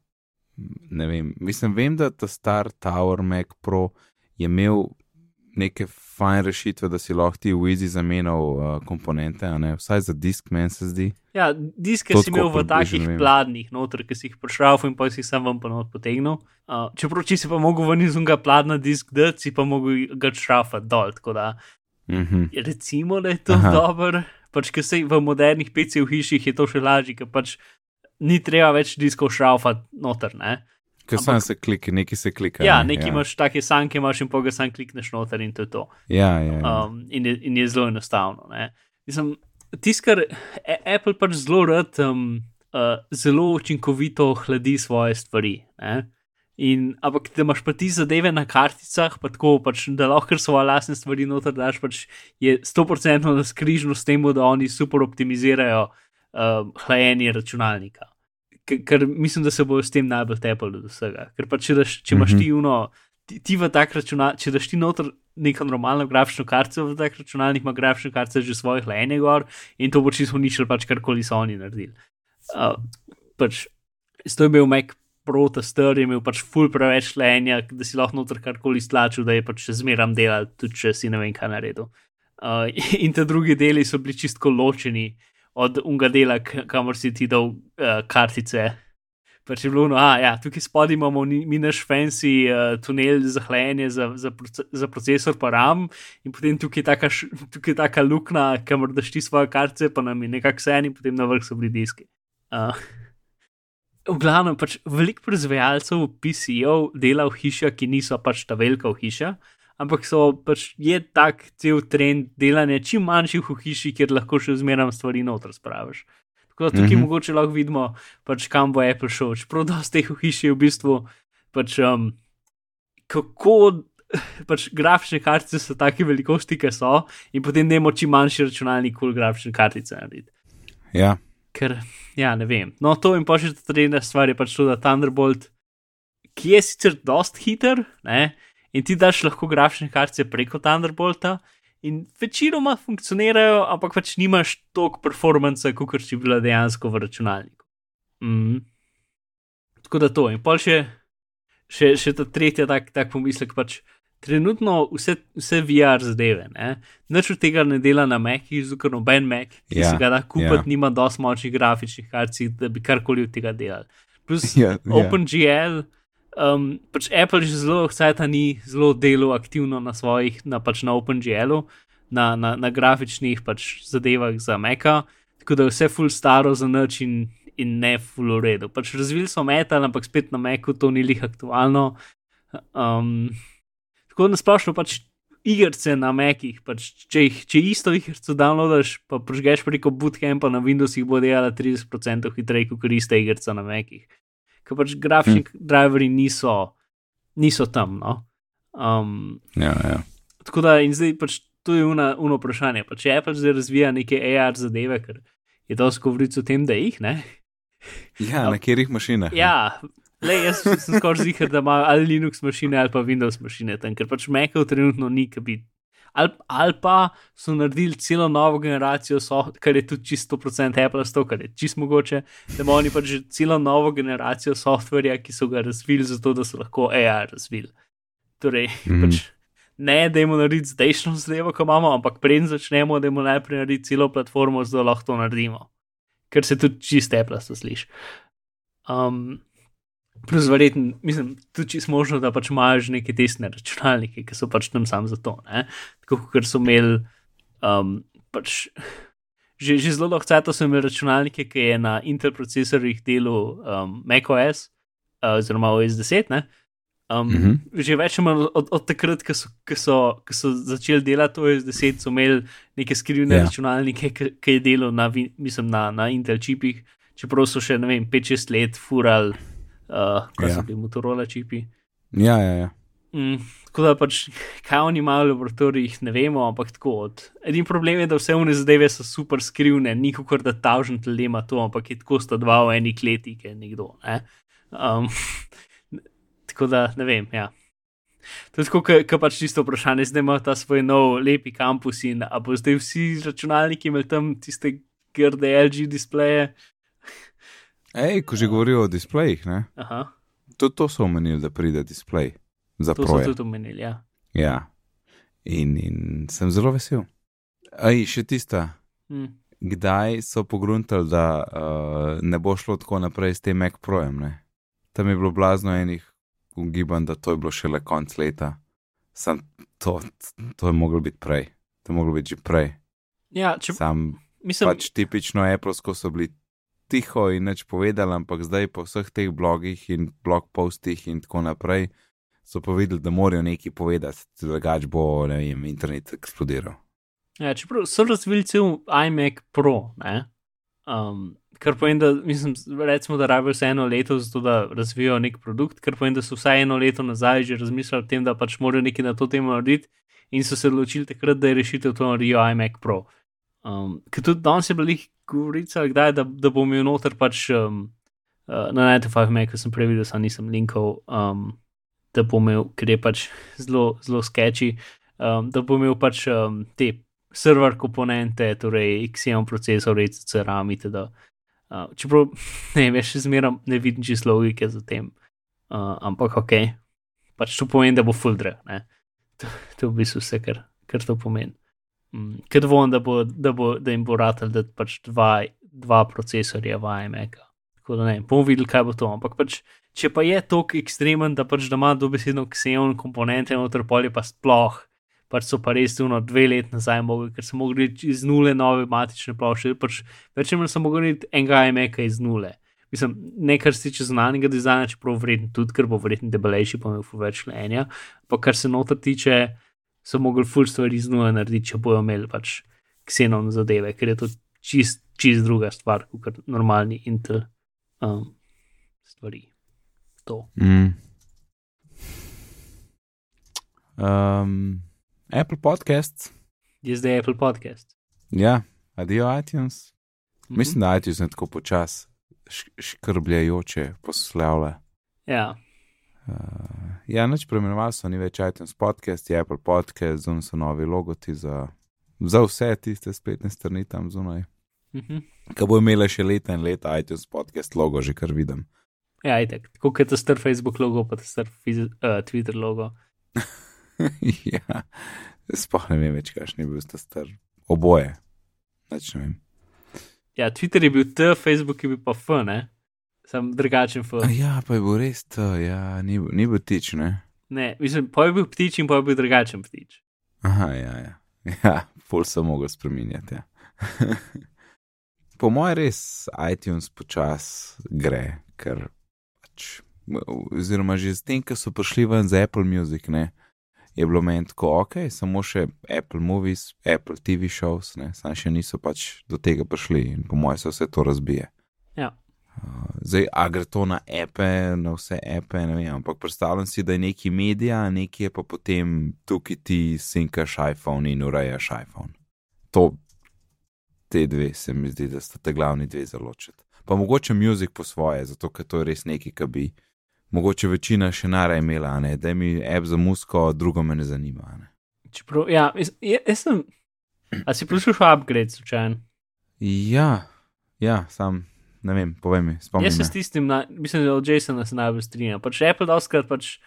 ne vem. Mislim, vem, da ta star Tower Mac Pro je imel neke fajn rešitve, da si lahko ti v Easy zamenjal uh, komponente, vsaj za disk, meni se zdi. Ja, diske To si imel v takih pladnih noter, ki si jih prišrafal in pa si jih sam vam ponot potegnil. Uh, čeprav če si pa mogel ven iz unga pladna disk dati, si pa mogel ga šrafati dol. Da Mhm. recimo, da je to Aha. dobro. Pač, ker se v modernih PC v hiših je to še lažje, ker pač ni treba več diskov šrafati noter. Ne? Ker sam se klika, neki se klika. Ja, ne, nekaj imaš take sanke, imaš in pa ga sam klikneš noter in to je to. Ja, ja, ja. um, in, je, in je zelo enostavno. ne. Mislim, Tisto, kar A- Apple pač zelo rad, um, uh, zelo učinkovito hladi svoje stvari. Ne? In, ampak, da imaš pa ti zadeve na karticah, pa tako, pač, da lahko svoje lastne stvari noter daš, pač je 100% na skrižno s tem, da oni super optimizirajo um, hlajenje računalnika. Ker, ker mislim, da se bojo s tem najbolj tepali od vsega. Ker pa če, daš, če imaš Mhm. ti uno, ti, ti v tak računalnik, če daš ti noter neko normalno grafično kartico v tak računalnik, ima grafična kartica že svoje hlajenje gor in to bo čisto uničilo, pač karkoli so oni naredili. Uh, pač, to je bil Mac Pro tester, je imel pač ful preveč hlajenja, da si lahko noter karkoli stlačil, da je pač še zmeram delal, tudi če si ne vem kaj naredil. Uh, in te drugi deli so bili čistko ločeni od unga dela, kamor si ti dal uh, kartice. Pač je bilo, no, a, ja, tukaj spodaj imamo ni- mi naš fancy uh, tunel za hlajenje za, za, proce, za procesor, pa RAM, in potem tukaj je taka, tukaj je taka luknja, kamor daš ti svoje kartice, pa nam je nekako vse, in potem na vrh so bili diski. Uh, v glavnem, pač veliko proizvajalcev PC-jev dela v hišah, ki niso pač ta velika hiša, ampak so pač je tak cel trend delanja čim manjših v hiši, kjer lahko še zmeraj stvari noter spraviš. Tako da tukaj mm. -hmm. mogoče lahko vidimo, pač kam bo Apple šel. Čeprav dosti teh v hiši je v bistvu pač um, kako. Pač grafične kartice so take velikosti, ki so, in potem dajmo čim manjši računalnik, kul grafične kartice narediti. ja. Ker, ja, ne vem. No, to in pa še ta tretja stvar je pač to, da Thunderbolt, ki je sicer dost hiter, ne, in ti daš lahko grafične kartice preko Thunderbolta, in večinoma funkcionirajo, ampak pač nimaš toliko performansa, kot če bi bila dejansko v računalniku. Mm. Tako da to. In pa še, še, še ta tretja tak, tak pomislek, pač trenutno vse, vse VR zadeve, ne? nič od tega ne dela na Macih, zato ker noben Mac, ki Ja, si ga da kupiti, ja. nima dosti močnih grafičnih kartic, da bi karkoli od tega delali. Plus Ja, ja. OpenGL, um, pač Apple že zelo ta ni zelo delo aktivno na svojih, na pač na OpenGL-u, na, na, na grafičnih pač zadevah za Maca, tako da je vse full staro za noč in, in ne full v redu. Pač razvili so metal, ampak spet na Macu to ni lih aktualno. Um, tako da splošno pač igrice na Macih, pač, če, jih, če isto igrico downloadaš, pa prežgeš preko bootcampa na Windowsih, bo delala 30% hitreje kot ista igrica na Macih. Ker pač grafični hm. driveri niso, niso tam. No? Um, ja, ja. tako da in zdaj pač to je uno, uno vprašanje. Pa če Apple zdaj razvija neke AR zadeve, ker je to skovric o tem, da jih ne. ja na katerih mašinah? Ja, le jaz sem skoraj ziger, da imajo ali Linux mašine ali pa Windows mašine tam, ker pač Macov trenutno ni, ki bi. Ali, ali pa so naredili celo novo generacijo, so, kar je tudi čisto procent Apple, sto, kar je čisto mogoče, da imajo oni pač že celo novo generacijo softverja, ki so ga razvili, zato da so lahko AR razvili. Torej, mm. Pač ne, da jim narediti zdajšnjo zadevo, ko imamo, ampak preden začnemo, da jim najprej narediti celo platformo, zato lahko to naredimo. Ker se tudi čist Apple sliši. Um, Plus, verjetno, mislim, tudi čisto možno, da pač imajo že neke testne računalnike, ki so pač tam sam za to. Ne? Tako kot so imeli, um, pač, že, že zelo dolgo časa so imeli računalnike, ki je na Intel procesorjih delal um, macOS, uh, oziroma OS 10. Ne? Um, mm. -hmm. Že več manj od, od takrat, ko so, ko so, ko so začeli delati OS 10, so imeli neke skrivne Ja. yeah. računalnike, ki je delal na, mislim, na, na Intel čipih, čeprav so še, ne vem, 5-6 let furali uh, kaj Ja. so bili Motorola čipi. Ja, ja, ja. Mm, tako da pač, kaj oni imajo v laboratorijih, ne vemo, ampak tako. Od. Edini problem je, da vse one zadeve so super skrivne, ni kot da tavžen tle ima to, ampak je tako sta dva v eni kleti, ki je nekdo. Ne? Um, tako da ne vem. Ja. To je tako, kot pač čisto vprašanje, zdaj ima ta svoj nov lepi kampus in a bo zdaj vsi računalniki imeli tam tiste grde LG displeje. Ej, ko že govorijo o displejih, ne? Aha, Tudi to so omenili, da pride displej za to so proje. tudi omenili. Ja. Ja. In, in sem zelo vesel. Aj, še tista. Hm. Kdaj so pogruntali, da uh, ne bo šlo tako naprej s tem Mac Projem? Ne? Tam je bilo blazno enih ugibanj, da to je bilo šele konc leta. Sam to, to je moglo biti prej, to je moglo biti že prej. Ja, če Sam mislim, pač tipično Apple, ko so bili tiho in nič povedali, ampak zdaj po vseh teh blogih in blog postih in tako naprej so povedali, da morajo nekaj povedati, drugače bo, vem, internet eksplodiral. ja, čeprav so razvili cel iMac Pro? Um, kar pomeni, da mislim, recimo, da rabijo vse eno leto za to, da razvijajo nek produkt, kar pomeni, da so vsaj eno leto nazaj že razmišljali o tem, da pač morajo nekaj na to temo narediti in so se odločili takrat, da je rešitev to naredijo iMac Pro. Um, ker tudi danes je bila jih govorica, da, da bom imel noter pač um, uh, na 95 Mac, sem prej videl, sam nisem linkov, um, da bom imel, ker je pač zelo, zelo sketchy, um, da bom imel pač um, te server komponente, torej XM procesor, ECC, RAM, itd. Uh, čeprav ne še zmeraj ne vidim čisto logike za tem, uh, ampak ok, pač to pomeni, da bo ne. To, to v bistvu vse, kar, kar to pomeni. Mm, Ker dvomim, da, bo, da, bo, da jim bo ratelj, da pač dva, dva procesorja v iMac. Tako da ne, bomo videli, kaj bo to. Ampak pač, če pa je tok ekstremen, da pač da ima dobesedno kseon komponente noter polje, pa sploh, pač so pa res tuno dve let nazaj mogli, ker so mogli iz nule nove matične plošče, pač več ali manj so mogli enega iMac iz nule. Mislim, ne kar se tiče zunanjega dizajna, čeprav vreden tudi, ker bo verjetno debelejši, pa imel ful več lenja. Pa kar se noter tiče, so mogli ful stvari iz nule narediti, če bojo imeli pač ksenon zadeve, ker je to čist, čist druga stvar, kot normalni Intel um, stvari. To. Mm. Um, Apple Podcasts, Je zdaj Apple podcast. ja, adijo iTunes. Mhm. Mislim, da iTunes ne tako počas, š- škrbljajoče poslavlja. Ja, Uh, ja, noč preimenovali so, ni več iTunes podcast, je Apple podcast, zunaj so novi logoti za, za vse tiste spletne strani tam zunaj. mhm. Ki bo imela še leta in leta iTunes podcast logo, že kar vidim. ja itek. Tako kot je star Facebook logo, pa star uh, Twitter logo. ja, sploh ne vem več, kakšen je bil ta star. Oboje. Nič ne vem. Ja, Twitter je bil T, Facebook je bil pa F, ne? Sam drugačen F. A Ja, pa je bil res to, ja, ni, ni bil tič, ne. Ne, mislim, pa je bil ptič in pa je bil drugačen ptič. Aha, ja, ja. Ja, pol sem mogel spremenjati. Ja. po mojem res iTunes počas gre, ker pač, oziroma že z tem, ko so prišli ven z Apple Music, ne, je bilo meni tako, ok, samo še Apple Movies, Apple TV shows, ne, sam še niso pač do tega prišli in po mojem se vse to razbije. Zdaj, a gre to na epe, na vse epe, ne vem, ampak predstavljam si, da je neki medija, neki je pa potem tukaj ti sinkaš iPhone in urejaš iPhone. To, te dve se mi zdi, da sta te glavni dve zaločiti. Pa mogoče muzik po svoje, zato ker to je res nekaj, kar bi mogoče večina še nara imela, ne, da mi app za musko, drugo me ne zanima. Ne. Čeprav, ja, jaz, jaz sem. A si poslušal upgrade, slučajno? Ja, ja, sam ne vem, povej mi, spomnim. Jaz se s tistim, na, mislim, da od Jasona se najbolj strinjam. Pač Apple doskrat pač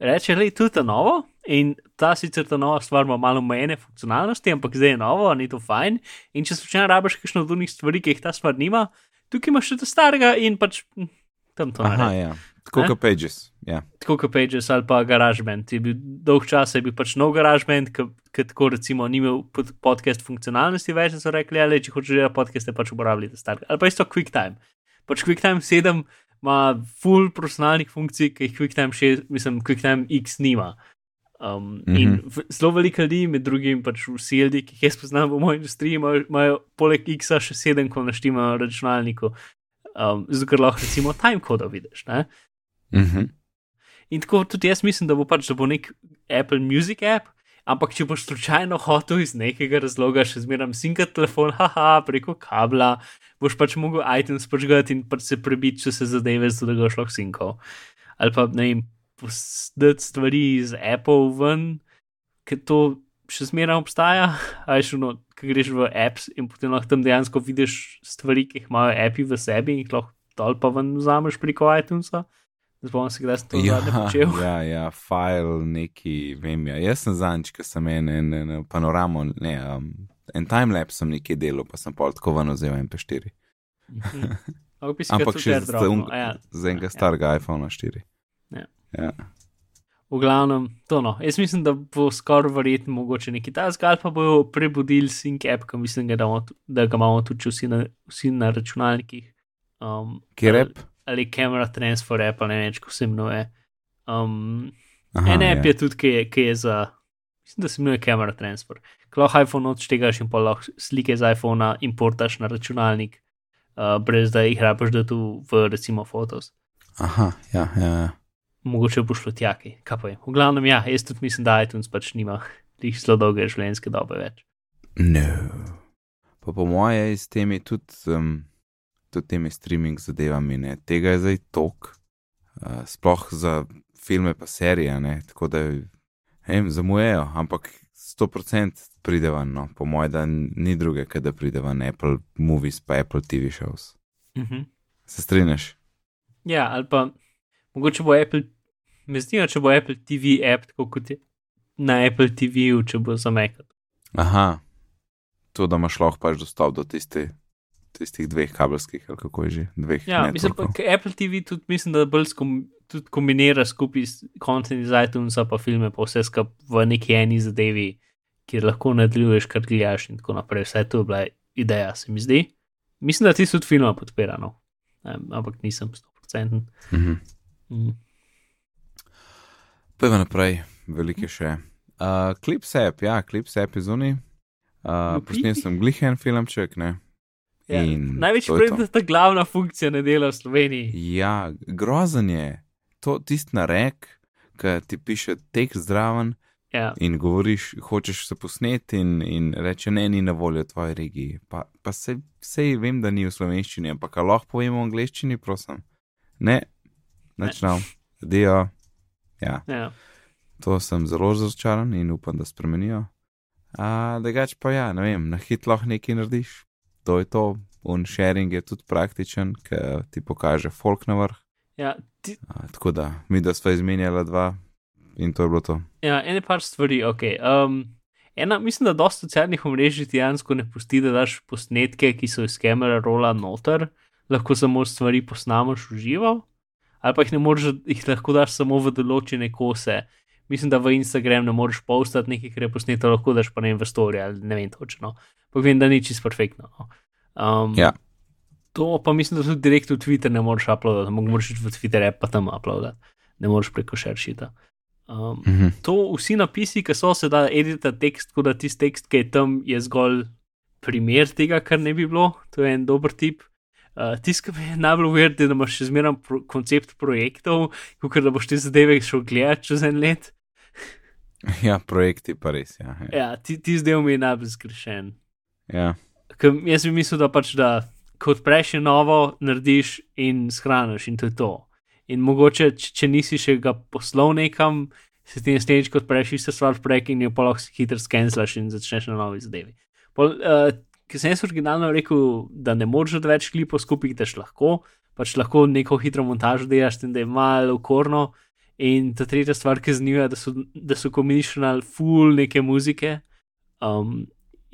reče, da je to ta novo in ta sicer ta nova stvar ima malo omejene funkcionalnosti, ampak zdaj je novo, ni to fajn. In če slučajno rabiš kakšno od unih stvari, ki jih ta stvar nima, tukaj imaš še ta starega in pač hm, tam to Aha, naredi. ja, tako Ne? kot Pages, ja. Tako kot Pages ali pa GarageBand. Bil dolg čas, je bil pač nov GarageBand, ki tako recimo ni imel pod- podcast funkcionalnosti več, in so rekli, ali če hočeš delati podcaste, pač uporabljaš ta star. Ali pa isto QuickTime. Pač QuickTime 7 ima full profesionalnih funkcij, ki jih QuickTime 6, mislim, QuickTime X nima. Um, mm -hmm. In v- zelo veliko ljudi, med drugim pač vsi ljudje, ki jih jaz poznam v moji industriji, imajo, imajo poleg X-a še 7, ko naštimajo na računalniku. Um, zato ker lahko recimo timecodo vidiš. Ne? Mhm. In tako tudi jaz mislim, da bo pač da bo nek Apple Music app, ampak če boš slučajno hotel iz nekega razloga še zmeraj sinkat telefon, haha, preko kabla, boš pač mogel iTunes počgati in pač se prebiti, če se zadeve, zato da ga šlo sinkal. Ali pa ne vem, posdati stvari iz Apple ven, ker to še zmeraj obstaja, a je šlo, ki greš v apps in potem lahko tam dejansko vidiš stvari, ki jih imajo api v sebi in jih lahko dol pa ven vzameš preko iTunesa Spomnim se, kdaj sem to zadnje počel. ja, ja, file neki, vem, ja. Jaz sem zanč, ker sem en, en, en panoramo, ne, um, en timelapse sem nekaj delal, pa sem pol tako ven vzel MP4. Mhm. Ampak še tudi z, dropnul, un, ja. z enega Ja. starega iPhona 4. Ja. ja. V glavnem, to no. Jaz mislim, da bo skoraj verjetno mogoče neki ta zgal, pa bojo prebudili sync app, ki mislim, da, da ga imamo tudi vsi na, vsi na računalnikih. Um, Kje ali- rep? Ali Camera Transfer app, ali ne vem, kako se imenuje. Um, Aha, en app ja. je tudi, ki je, ki je za, mislim, da se imenuje Camera Transfer. Lahko iPhone odštegaš in pa lahko slike z iPhona importaš na računalnik, uh, brez da jih rabiš, da tu v recimo Photos. Aha, ja, ja. ja. Mogoče bo šlo tjaki, kaj pa je. V glavnem, ja, jaz tudi mislim, da iTunes pač nima tih zelo dolge življenjske dobe več. No. Pa po moje je s temi tudi, um, tudi temi streaming zadevami, ne, tega je zdaj tok, uh, sploh za filme pa serije, ne, tako da, vem, zamujejo, ampak 100% pride ven, no, po moje, da ni druge, kaj da pride ven Apple Movies pa Apple TV shows. Uh -huh. Se strinjaš? Ja, ali pa mogoče bo Apple, me zdi, če bo Apple TV app, tako kot je na Apple TV-ju, če bo za Mac. Aha, to, da imaš lahko pač dostop do tiste, tistih dveh kabelskih, ali kako je že, dveh. Ja, mislim pa, ker Apple TV tudi mislim, da bolj skom, tudi kombinira skupaj s kontent iz iTunesa pa filme, pa vse skupaj v neki eni zadevi, kjer lahko nadaljuješ, kar gledaš in tako naprej. Vse to je bila ideja, se mi zdi. Mislim, da ti tudi filma podpira, no. Um, ampak nisem 100%. Mhm. Mm. Pojva naprej, velike še. Uh, Clips app, ja, Clips app je zunaj. Uh? Posnel sem glihen filmček, ne. Ja, In Največ to je da ta glavna funkcija ne dela v Sloveniji. Ja, grozen je. To tisti narek, ki ti piše tekst zraven Ja, in govoriš, hočeš se posneti in, in reče, ne, ni na voljo v tvoji regiji. Pa, pa se, sej vem, da ni v slovenščini, ampak lahko povemo v angleščini, prosim. Ne, načnal. Dio. Ja. ja. To sem zelo razočaran in upam, da spremenijo. A drugač pa ja, ne vem, na hit lahko nekaj narediš. To je to, un sharing je tudi praktičen, ker ti pokaže folk na vrh. ja, ti, A, tako da, mi da sva izmenjala dva in to je bilo to. ja ene par stvari, ok. Um, ena, mislim, da dosta socialnih omrežij ti dejansko ne pusti, da daš posnetke, ki so iz kamera rola noter, lahko samo stvari posnameš v živo, ali pa jih ne moreš, jih lahko daš samo v določene kose. Mislim, da v Instagram ne moreš postati nekaj, kar je posneto, lahko daš pa ne vem v story ali ne vem točno. Pa vem, da ni čisto perfektno. No. Um, Ja. To pa mislim, da tudi direkt v Twitter ne moreš uploadati, moraš iti v Twitter app pa tam uploadati, ne moreš preko šeršita. Um, Mhm. to vsi napisi, ki so se da edita tekst, tako da tisti tekst, ki je tam, je zgolj primer tega, kar ne bi bilo, to je en dober tip. Uh, Tisto, kar mi je najbolj uver, je, da imaš še zmeraj pro koncept projektov, kot da boš te zadeve šel gledati čez en let. Ja, projekti pa res, ja. Ja. Ja, ti, ti zdaj mi je najbolj zgrešen. Ja. Ker jaz bi mislil, da pač da, ko odpreš je novo, narediš in shraniš, in to je to. In mogoče, če, če nisi še ga poslal nekam, se ti naslednjič, ko odpreš isto stvar, prek in jo pa lahko hitro skenslaš in začneš na novi zadevi. Pol, uh, ker sem jaz originalno rekel, da ne moreš od več klipov skupaj, daš lahko, pač lahko neko hitro montažo delaš, tem, da je malo ukorno. In ta tretja stvar, ki je zanimiva, da so, da so kombinirali full neke muzike. Um,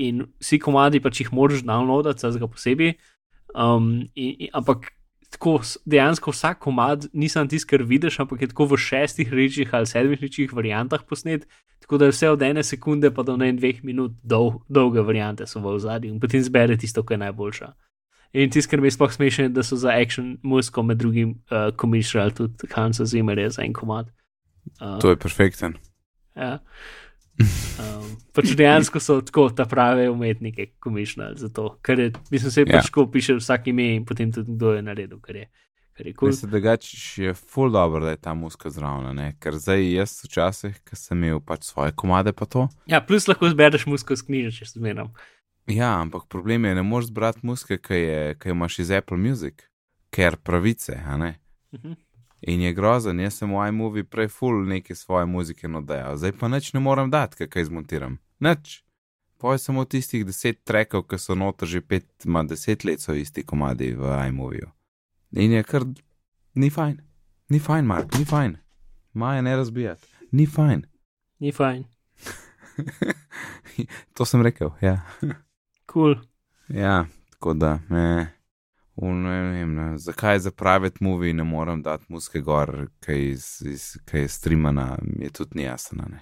in vsi komadi pač jih moraš downloadati, za posebej. Um, in, in, ampak tako dejansko vsak komad nisem tisti, kar vidiš, ampak je tako v šestih rečih ali sedmih rečih variantah posnet, tako da je vse od ene sekunde pa do ne dveh minut dol, dolge variante so v zadnjem in potem zbere tisto, kar je najboljša. In tisto, kar mi je sploh smešno, je, da so za action muziko med drugim uh, komišali tudi Hansa Zimmerja za en komad. Uh, To je perfekten. Ja. Um, pač dejansko so tako ta prave umetnike komičnali za to, ker je, mislim, se Ja. pač tako piše vsak ime in potem tudi kdo je naredil, kar je. Kar je cool. Mislim, da je full dobro, da je ta muska zraven, ker zdaj jaz včasih, ki sem imel pač svoje komade pa to. Ja, plus lahko zbereš musko z knjižnice, če zmeram. Ja, ampak problem je, ne moreš zbrati muske, ki, jo imaš iz Apple Music, ker pravice, a ne. Mhm. In je grozen, jaz sem v iMovie prej full neke svoje muzike nadajal, zdaj pa nič ne morem dati, kaj, kaj zmontiram. Nič. Poj samo tistih deset trekov, ki so noter že pet, ma deset let so isti komadi v iMoviju. In je kar ni fajn. Ni fajn, Mark, ni fajn. Maja ne razbijati. Ni fajn. Ni fajn. to sem rekel, ja. Cool. Ja, tako da, ne. Ne vem, ne. zakaj za private movie ne morem dati muske gor, kaj, iz, iz, kaj je streamana, mi je tudi ni jasno. Ne.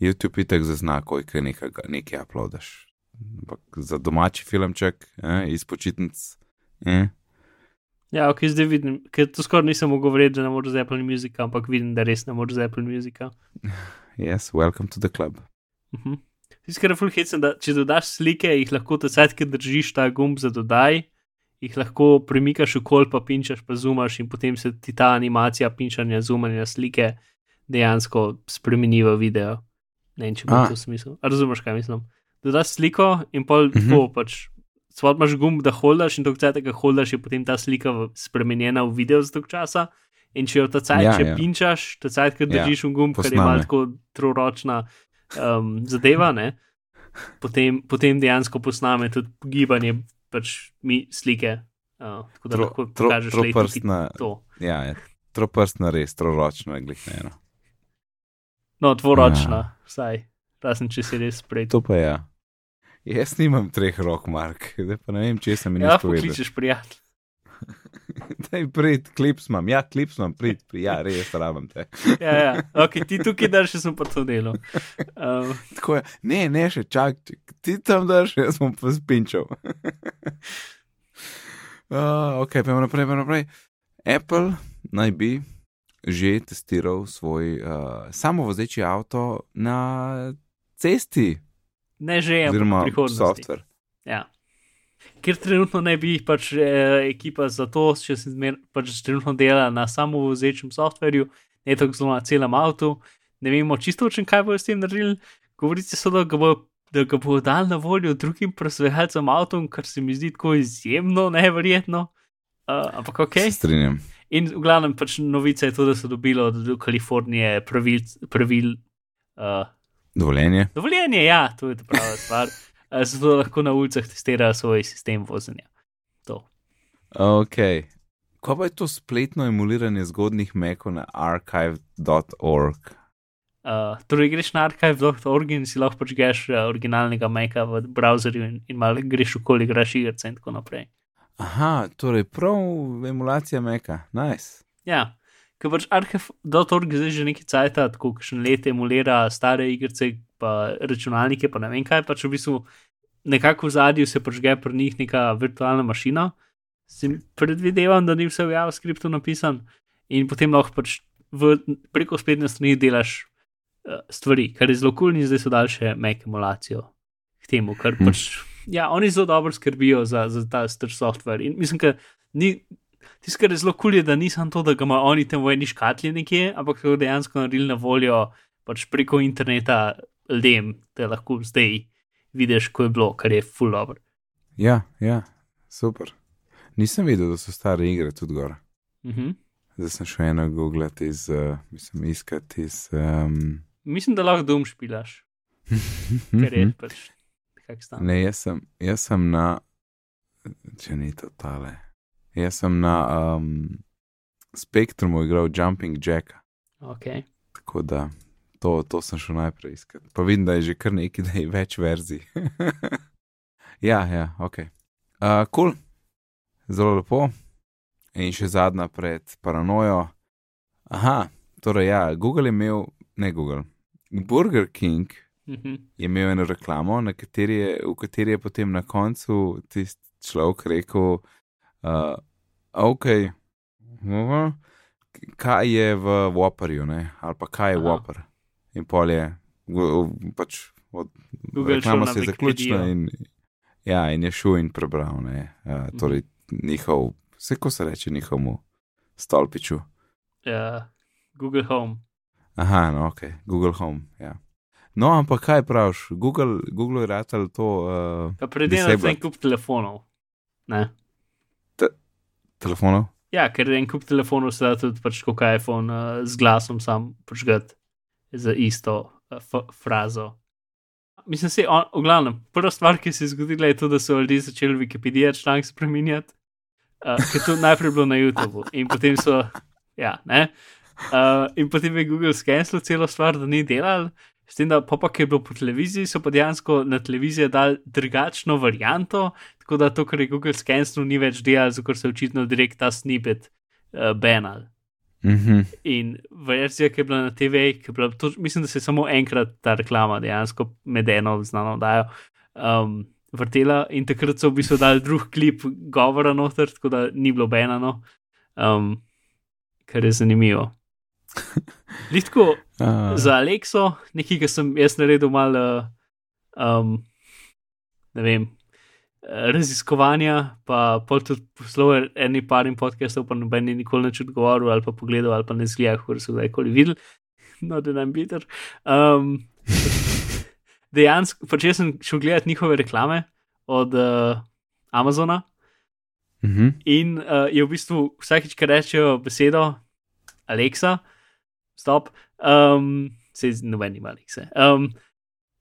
YouTube itek zazna, ko je nekaj, nekaj uploadaš. Ampak za domači filmček, eh, iz počitnic. Eh. Ja, ok, zdaj vidim, ker to skoraj nisem mogel govoriti, da ne moreš z Apple Music, ampak vidim, da res ne moreš z Apple Music. Yes, welcome to the club. Uh -huh. Tiskar je full hecen, da če dodaš slike, jih lahko te ki držiš ta gumb za dodaj, jih lahko premikaš v kol, pa pinčaš, pa zumaš in potem se ti ta animacija pinčanja, zumanja slike dejansko spremeni v video. Ne vem, če bo A. to smisel. A Razumeš, kaj mislim? Dodaš sliko in pol Mhm. tako pač. Svoj imaš gumb, da holdaš in dokaj tega holdaš, je potem ta slika v- spremenjena v video za dolg časa. In če jo ta cajt, Ja, če ja. pinčaš, ta cajt, ki Ja, držiš v gumb, ker je malo tako troročna um, zadeva, ne, potem, potem dejansko posname tudi gibanje pač mi slike. Uh, tako da Tro- lahko tro- pokažeš le tukaj troprstna- to. Ja, ja. troprstna res, troročno je glih eno. No, tvoročna, Ja. ja. vsaj. Razen če si res prej. To pa je. Ja. Jaz nimam treh rok, Mark, zdaj pa ne vem, če sem jim Ja, nisi povedal. pokličeš prijatelj. Daj, prid, klips imam, ja, klips imam, prid, prid, ja, res rabim te. Ja, ja. Ok, ti tukaj daš, sem pa to delal. Um, Tako je, ne, ne, še čak, čak, ti tam daš, jaz bom pa spinčal. uh, ok, pa naprej, pa naprej. Apple naj bi že testiral svoj uh, samovozeči avto na cesti, ne že, ampak v oziroma prihodnosti. software. Ker trenutno ne bi pač eh, ekipa za to, če se zmer, pač trenutno dela na samovozečem softverju, ne tako zelo na celem avtu, ne vemo čisto točno, kaj bojo s tem naredili. Govorite so, da ga bojo da ga bodo dali na voljo drugim proizvajalcem avtom, kar se mi zdi tako izjemno neverjetno. Uh, ampak ok. Se strinjam. In v glavnem pač novica je to, da so dobili od Kalifornije pravil, pravil uh, Dovoljenje. Dovoljenje, ja, to je ta prava stvar. Eh, Zato lahko na ulicah testirajo svoj sistem vozenja. To. Ok. Kaj pa je to spletno emuliranje zgodnih mekov na archive.org? Uh, torej, greš na archive.org in si lahko pač greš uh, originalnega meka v browserju in, in malo greš okoli, igraš igrice in tako naprej. Aha, torej prav emulacija meka, nice. Ja, ker pač archive.org zdaj že nekaj cajt, tako kakšen let emulira stare igrice, pa računalnike, pa ne vem kaj, pač v bistvu nekako v zadju se požge pri njih neka virtualna mašina. Si predvidevam, da ni vse v JavaScriptu napisan in potem lahko pač v, preko spletne strani delaš uh, stvari, kar je zelo kul cool in zdaj so daljše Mac emulacijo k temu, ker Hm. pač, ja, oni zelo dobro skrbijo za, za ta star software in mislim, da ni. Tisto, kar je zelo kul, je, da nisem to, da ga imajo oni tam v eni škatli nekje, ampak so dejansko naredili na voljo pač preko interneta ljudem, da lahko zdaj vidiš, ko je bilo, kar je full dobro. Ja, ja, super. Nisem videl, da so stare igre tudi gor. Uh -huh. Zdaj sem šel eno googlati iz, uh, mislim, iskati iz. Um, Mislim, da lahko dom špilaš, ker je pač kak stan. ne, jaz sem, jaz sem na, če ni to tale. Jaz sem na um, Spektrumu igral Jumping Jacka. Okay. Tako da to, to sem šel najprej iskati. Pa vidim, da je že kar nekaj, da je več verzij. ja, ja, ok. Uh, cool. Zelo lepo. In še zadnja pred paranojo. Aha, torej ja, Google je imel, ne Google, Burger King Uh -huh. je imel eno reklamo, na kateri je, v kateri je potem na koncu tisti človek rekel, uh, ok, uh, kaj je v Whopperju, ne? ali pa kaj je Aha. Whopper. In pol je, pač, od, Google reklama se je zaključila in, ja, in je šel in prebral, ne, uh, torej njihov, vse ko se reče njihovemu stolpiču. Uh, Google Home. Aha, no, ok, Google Home, ja. No, ampak kaj praviš, Google, Google je ratal to uh, Disabled. en kup telefonov. Ne? Telefonov. Ja, ker en kup telefonov se da tudi pač kot iPhone uh, z glasom sam počgati za isto uh, frazo. Mislim, se, on, v glavnem, prva stvar, ki se je zgodila, je to, da so ljudje začeli Wikipedijo članek spremenjati, uh, ker to najprej bilo na YouTubu in potem so, ja, ne. Uh, in potem je Google skenil celo stvar, da ni delal, s tem, da pa, ki je bilo po televiziji, so pa dejansko na televiziji dali drugačno varianto, tako da to, kar je Google skenil, ni več delal, zato se je očitno direkt ta snippet uh, banal. Mm -hmm. In verzija, ki je bila na TV, je bila, to, mislim, da se je samo enkrat ta reklama dejansko med eno znano dajo. Um, Vrtela in takrat so v bistvu dali drug klip govora noter, tako da ni bilo benano, um, kar je zanimivo. Litko Uh, za Alekso, nekaj, ki sem jaz naredil malo, um, ne vem, eh, raziskovanja, pa pol tudi poslovo eni parim podcastov, pa noben ni nikoli nič odgovoril ali pa pogledal ali pa ne zgleda, kot so kdajkoli videli, no da nam bitter. Um, dejansko, pač jaz sem šel gledati njihove reklame od uh, Amazona mm -hmm. in uh, je v bistvu vsakič, ki rečejo besedo Alexa, stop, um, se noben ima Alexe. Um,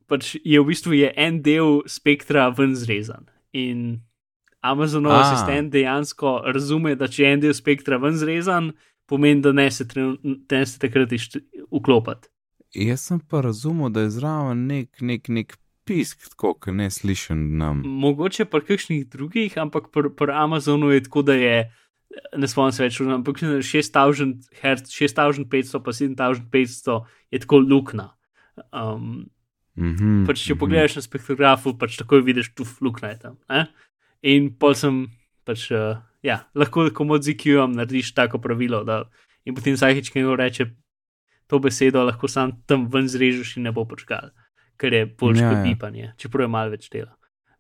pač je v bistvu je en del spektra ven zrezan. In Amazonov A. asistent dejansko razume, da če je en del spektra ven zrezan, pomeni, da ne se, trenu- ne se takrat vklopiti. Jaz sem pa razumel, da je zraven nek, nek, nek pisk, tako kot ne slišen nam. Mogoče pa kakšnih drugih, ampak pri pr Amazonu je tako, da je, ne spomnim se več, ampak mislim, da je 6000 Hz, 6500 pa 7500 je tako lukna. Um, Mm -hmm. pač če pogledaš na spektrografu, pač takoj vidiš tu luknja tam. Ne? In pol sem, pač, uh, ja, lahko komod z IQ-om narediš tako pravilo, da in potem vsakeč, ki nekdo reče to besedo, lahko sam tam ven zrežeš in ne bo počkal, ker je boljše Ja, kot ja. pipanje, čeprav je malo več dela.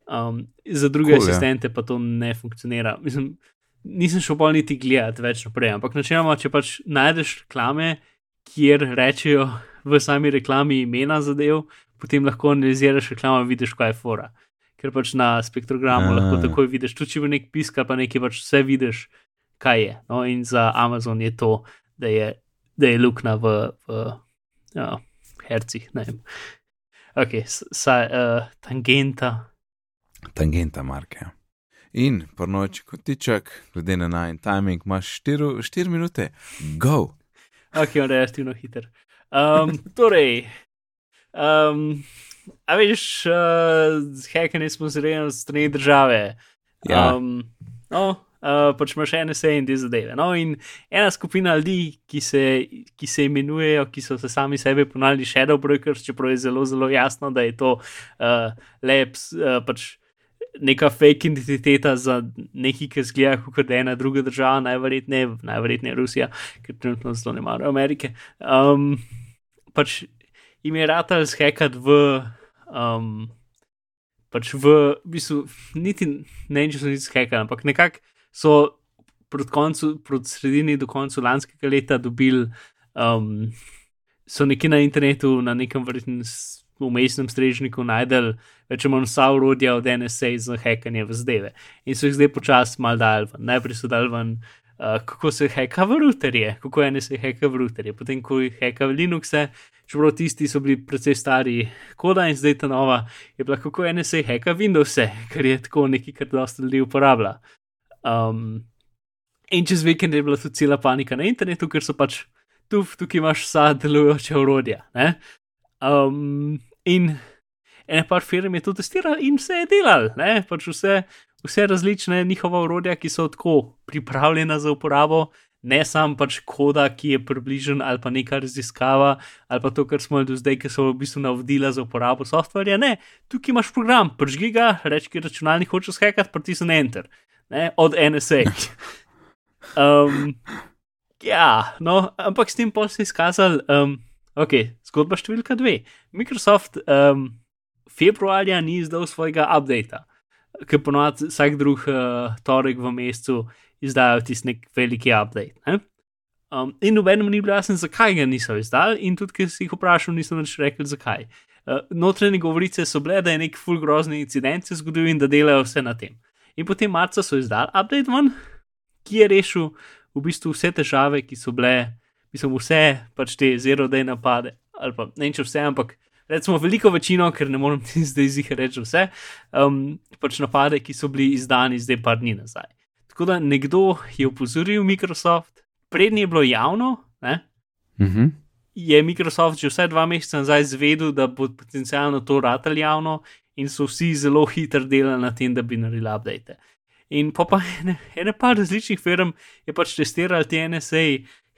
Um, za druge Cool, ja. asistente pa to ne funkcionira. Mislim, nisem šel bolj niti gledati več naprej, ampak načeloma, če pač najdeš reklame, kjer rečejo v sami reklami imena zadev, potem lahko analiziraš reklamo in vidiš, kaj je fora. Ker pač na spektrogramu Ah. lahko takoj vidiš, tudi če v nek pisk ali pa nekaj, pač vse vidiš, kaj je. No, in za Amazon je to, da je, da je luknja v, v ja, hercih. Ne vem. Ok, saj, uh, tangenta. Tangenta marke. In prnoči kotiček, glede na najn timing, imaš 4 minute, go! Ok, on relativno hiter. Um, torej, um, a veš, uh, z hackanjem smo zrejeni z strani države. Ja. Um, no, uh, pač imaš NSA in te zadeve. No, in ena skupina ljudi, ki se, ki se imenujejo, ki so se sami sebe ponavljali Shadow Brokers, čeprav je zelo, zelo jasno, da je to uh, leps, uh, pač neka fake identiteta za nekaj, ki zgleda kot ena druga država, najverjetneje, najverjetneje Rusija, ker trenutno zelo ne marajo Amerike. Um, pač jim je ratal zhekat v. Um, pač v, v bistvu, niti ne vem, če so niti zhekali, ampak nekako so proti koncu, proti sredini do konca lanskega leta dobili, um, so nekje na internetu, na nekem verjetnem s- umestnem strežniku najdel več ali manj vsa urodja od NSA za hekanje v zdeve. In so jih zdaj počasi mal dal ven. Najprej so dal ven, uh, kako se heka v routerje, kako NSA heka v routerje, potem ko jih heka v Linuxe, čeprav tisti so bili precej stari koda in zdaj ta nova je bila kako NSA heka Windowse, ker je tako nekaj, kar dosta ljudi uporablja. Um, in čez vikend je bila tudi cela panika na internetu, ker so pač tu, tukaj imaš vsa delujoča urodja. ne. Um, in ena par firm je to testirala in vse je delal, ne? pač vse, vse različne njihova urodja, ki so tako pripravljena za uporabo. Ne sam pač koda, ki je približen ali pa neka raziskava, ali pa to, kar smo do zdaj, ki so v bistvu navodila za uporabo softverja. Ne, tukaj imaš program, pržgi ga, reči, ki računalnik hoče skakati, pritisni enter, ne, od NSA. Um, ja, no, ampak s tem pa se je izkazal, um, ok, zgodba številka dve. Microsoft um, februarja ni izdal svojega updata, ki ponovadi vsak drug uh, torek v mesecu izdajo tisti nek veliki update. Ne? Um, in nobenemu ni bilo jasno, zakaj ga niso izdali, in tudi, ker si jih vprašal, niso več rekli, zakaj. Uh, notranje govorice so bile, da je nek full grozni incident se zgodil in da delajo vse na tem. In potem marca so izdali update ven, ki je rešil v bistvu vse težave, ki so bile, mislim, vse pač te zero-day napade, ali pa ne vem, če vse, ampak recimo veliko večino, ker ne morem ti zdaj zih reči vse, um, pač napade, ki so bili izdani zdaj par dni nazaj. Tako da nekdo je opozoril Microsoft, prednji je bilo javno, ne, Mhm. je Microsoft že vsaj dva meseca nazaj zvedel, da bo potencialno to ratal javno, in so vsi zelo hitro delali na tem, da bi naredili update. In pa, pa ene, ene par različnih firm je pač testirali te NSA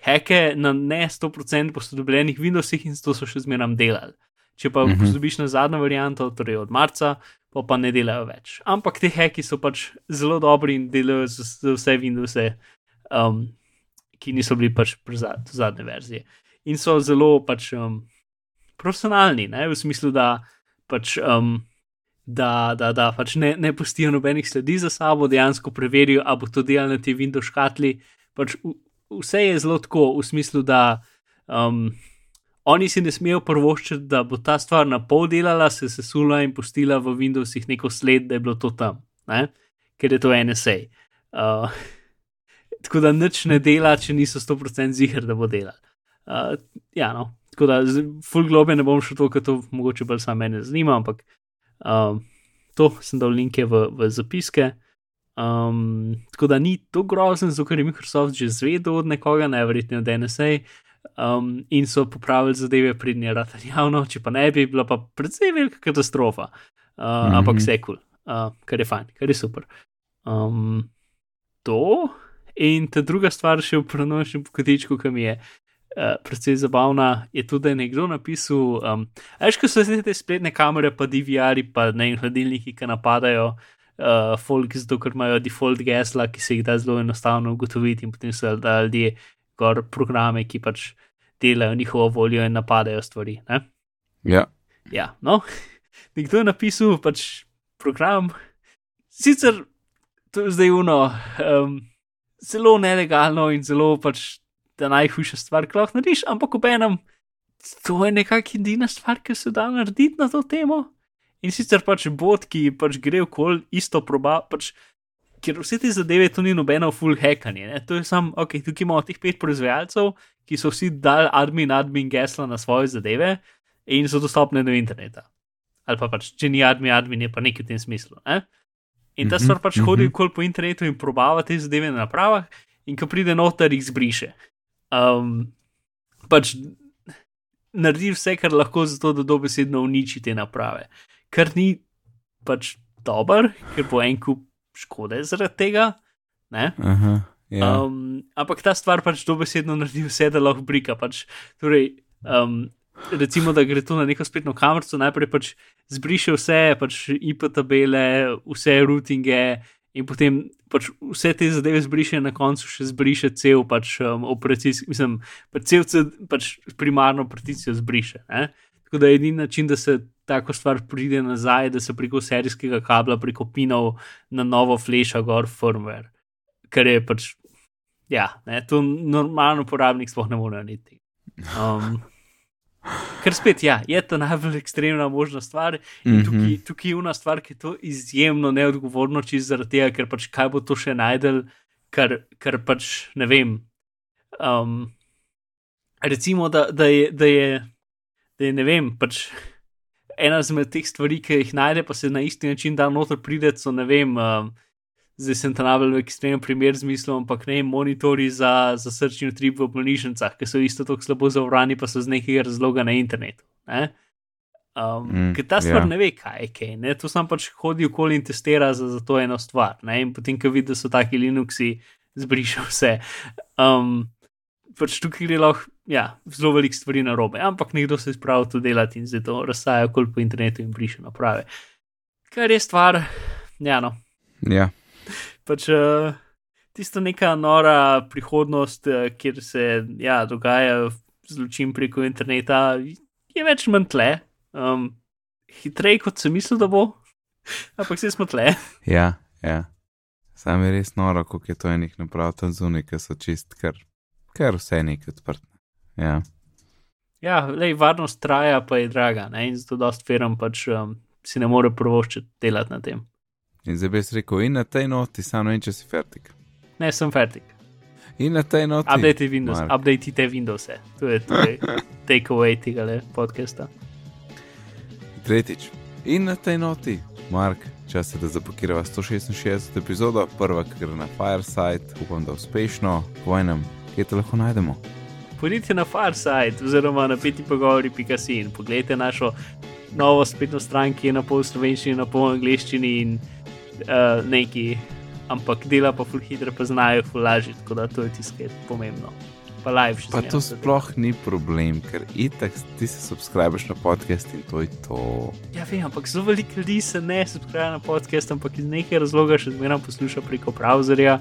heke na ne 100% posodobljenih Windowsih in to so še zmeraj delali. Če pa Mhm. posodobiš na zadnjo varianto, torej od marca, pa pa ne delajo več. Ampak te heki so pač zelo dobri in delajo za, vse Windowse, um, ki niso bili pač do zadnje verzije. In so zelo pač um, profesionalni, ne? v smislu, da pač. Um, Da, da, da pač ne, ne pustijo nobenih sledi za sabo, dejansko preverijo, ali bo to delalo na ti Windows škatli. Pač v, vse je zelo tako, v smislu, da um, oni si ne smejo prvoščiti, da bo ta stvar na pol delala, se sesula in pustila v Windowsih neko sled, da je bilo to tam, ne? ker je to NSA. Uh, tako da nič ne dela, če niso 100% zihar, da bo delal. Uh, ja, no. Tako da, full globe ne bom šel to, ker to mogoče bolj samo mene zanima, ampak um, to sem dal linke v, v zapiske. Um, tako da ni to grozen, zato ker je Microsoft že zvedel od nekoga, najverjetneje od NSA, um, in so popravili zadeve pridnje rata javno, če pa ne bi bila pa predvsej velika katastrofa. Uh, mm. -hmm. Ampak vse kul, cool, uh, kar je fajn, kar je super. Um, to in ta druga stvar še v prenočnem kotičku, ki mi je. Uh, predvsej zabavna je tudi, da je nekdo napisal, um, veš, ko so zdaj te spletne kamere, pa DVR-ji, pa ne vem, hladilniki, ki napadajo uh, folk, zato ker imajo default gesla, ki se jih da zelo enostavno ugotoviti, in potem so da ljudje gor programe, ki pač delajo njihovo voljo in napadajo stvari. Ne? Ja. Ja, no, nekdo je napisal pač program, sicer to je zdaj uno, um, zelo nelegalno in zelo pač ta najhujša stvar, ki lahko narediš, ampak ob enem, to je nekakšna edina stvar, ki se da narediti na to temo. In sicer pač bot, ki pač gre okol isto proba, pač, ker vse te zadeve to ni nobeno full hackanje, ne? to je samo, ok, tukaj imamo teh pet proizvajalcev, ki so vsi dali admin, admin gesla na svoje zadeve in so dostopne do interneta. Ali pa pač, če ni admin, admin je pa nekaj v tem smislu. Ne? In ta Mhm, stvar pač mhm. hodi okoli po internetu in probava te zadeve na napravah, in ko pride noter, jih zbriše. Um, pač naredi vse, kar lahko, zato da dobesedno uniči te naprave. Kar ni pač dober, ker bo en kup škode zaradi tega. Aha, ja. Um, ampak ta stvar pač dobesedno naredi vse, da lahko brika. Pač, torej, um, recimo, da gre to na neko spletno kamero, najprej pač zbriše vse, pač IP tabele, vse routinge in potem pač vse te zadeve zbriše, na koncu še zbriše cel pač um, operacijski, mislim, pač cel, cel pač primarno particijo zbriše. Ne? Tako da je edini način, da se tako stvar pride nazaj, da se preko serijskega kabla, preko pinov na novo fleša gor firmware kar je pač, ja, ne, to normalen uporabnik sploh ne more narediti. Um, ker spet, ja, je to najbolj ekstremna možna stvar. In tukaj, Mhm. tukaj je ena stvar, ki je to izjemno neodgovorno, čez zaradi tega, ker pač kaj bo to še najdel, kar, kar pač ne vem. Um, recimo, da, da, je, da, je, da je, ne vem, pač ena izmed teh stvari, ki jih najde, pa se na isti način da noter pride, so ne vem. Um, Zdaj sem tam najbolj ekstremen primer z mislom, ampak ne monitori za, za srčni utrip v bolnišnicah, ki so isto tako slabo zavrani, pa so z nekega razloga na internetu. Ne? Um, Mm, ker ta stvar ja. yeah. ne ve, kaj je kaj. Ne? To sam pač hodi okoli in testira za, za to eno stvar. Ne? In potem, ko vidi, da so taki Linuxi, zbriše vse. Um, pač tukaj gre lahko ja, zelo velik stvari na robe, ampak nekdo se je spravil to delati in zdaj to razsaja okoli po internetu in briše naprave. Kar je stvar, ja, no, ja. pač uh, tisto neka nora prihodnost, uh, kjer se ja, dogaja zločin preko interneta, je več manj tle. Um, hitreje kot sem mislil, da bo, ampak vse smo tle. Ja, ja. Sam je res noro, koliko je to enih naprav tam zunaj, ki so čist, kar, kar vse nekaj odprte. Ja. Ja, lej, varnost traja, pa je draga, ne? in zato dosta firm pač um, si ne more prvoščiti delati na tem. In zdaj bi rekel, in na tej noti, samo vem, če si fertik. Ne, sem fertik. In na tej noti. Update Windows, Mark. update te Windows, to je torej takeaway tega le podcasta. Tretjič. In na tej noti, Mark, čas je, da zapakirava 166 epizodo, prva, ki gre na Fireside, upam, da uspešno, po enem kje te lahko najdemo. Pojdite na Farside oziroma na peti pogovori.si in pogledajte našo novo spletno stran, ki je na pol slovenščini, na pol angliščini in uh, neki, ampak dela pa ful hitro, pa znajo ful lažje, tako da to je tiskaj pomembno. Pa live Pa to sploh ni problem, ker itak ti se subskrbiš na podcast in to je to. Ja, vem, ampak zelo veliko ljudi se ne subskrbi na podcast, ampak iz nekaj razloga še zmeraj posluša preko browserja.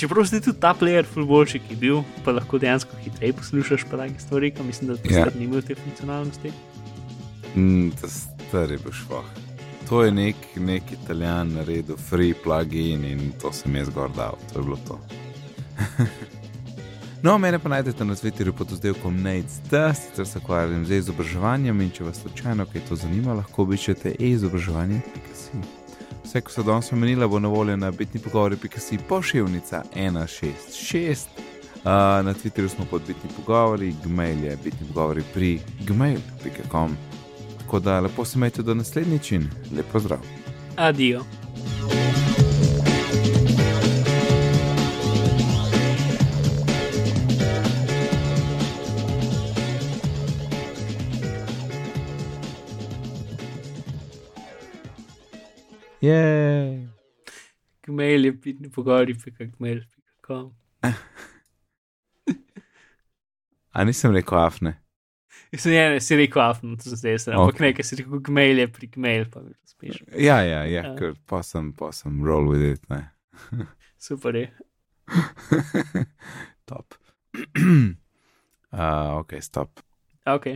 Čeprav se tudi ta player fulboljši, ki je bil, pa lahko dejansko hitreje poslušaš pa take stvari, ki mislim, da ti Ja. yeah. ni imel te funkcionalnosti. Mm, ta stari bo švah. To je nek, nek italijan naredil, free plugin in to sem jaz gor dal, to je bilo to. no, mene pa najdete na Twitterju pod oddelkom NAIDS, sicer se ukvarjam z izobraževanjem in če vas slučajno kaj to zanima, lahko obiščete e-izobraževanje.si. Vse, ko so danes omenila, bo na voljo na bitni pogovori.si pošiljnica 166. Uh, na Twitterju smo pod bitni pogovori, gmail je bitni pogovori pri gmail.com. Tako da lepo se imejte do naslednjič in lep pozdrav. Adijo. Jej! Gmail je pitni pogovori, pika gmail.com. A nisem rekel afne. Mislim, ja, ne, si rekel afno, to se zdaj se, ampak Ok. okay. nekaj si rekel gmail je pri gmail, pa mi to spiš. Ja, ja, ja, Ja. ker pa sem, pa sem roll with it. Ne. Super je. Top. uh, ok, stop. Ok.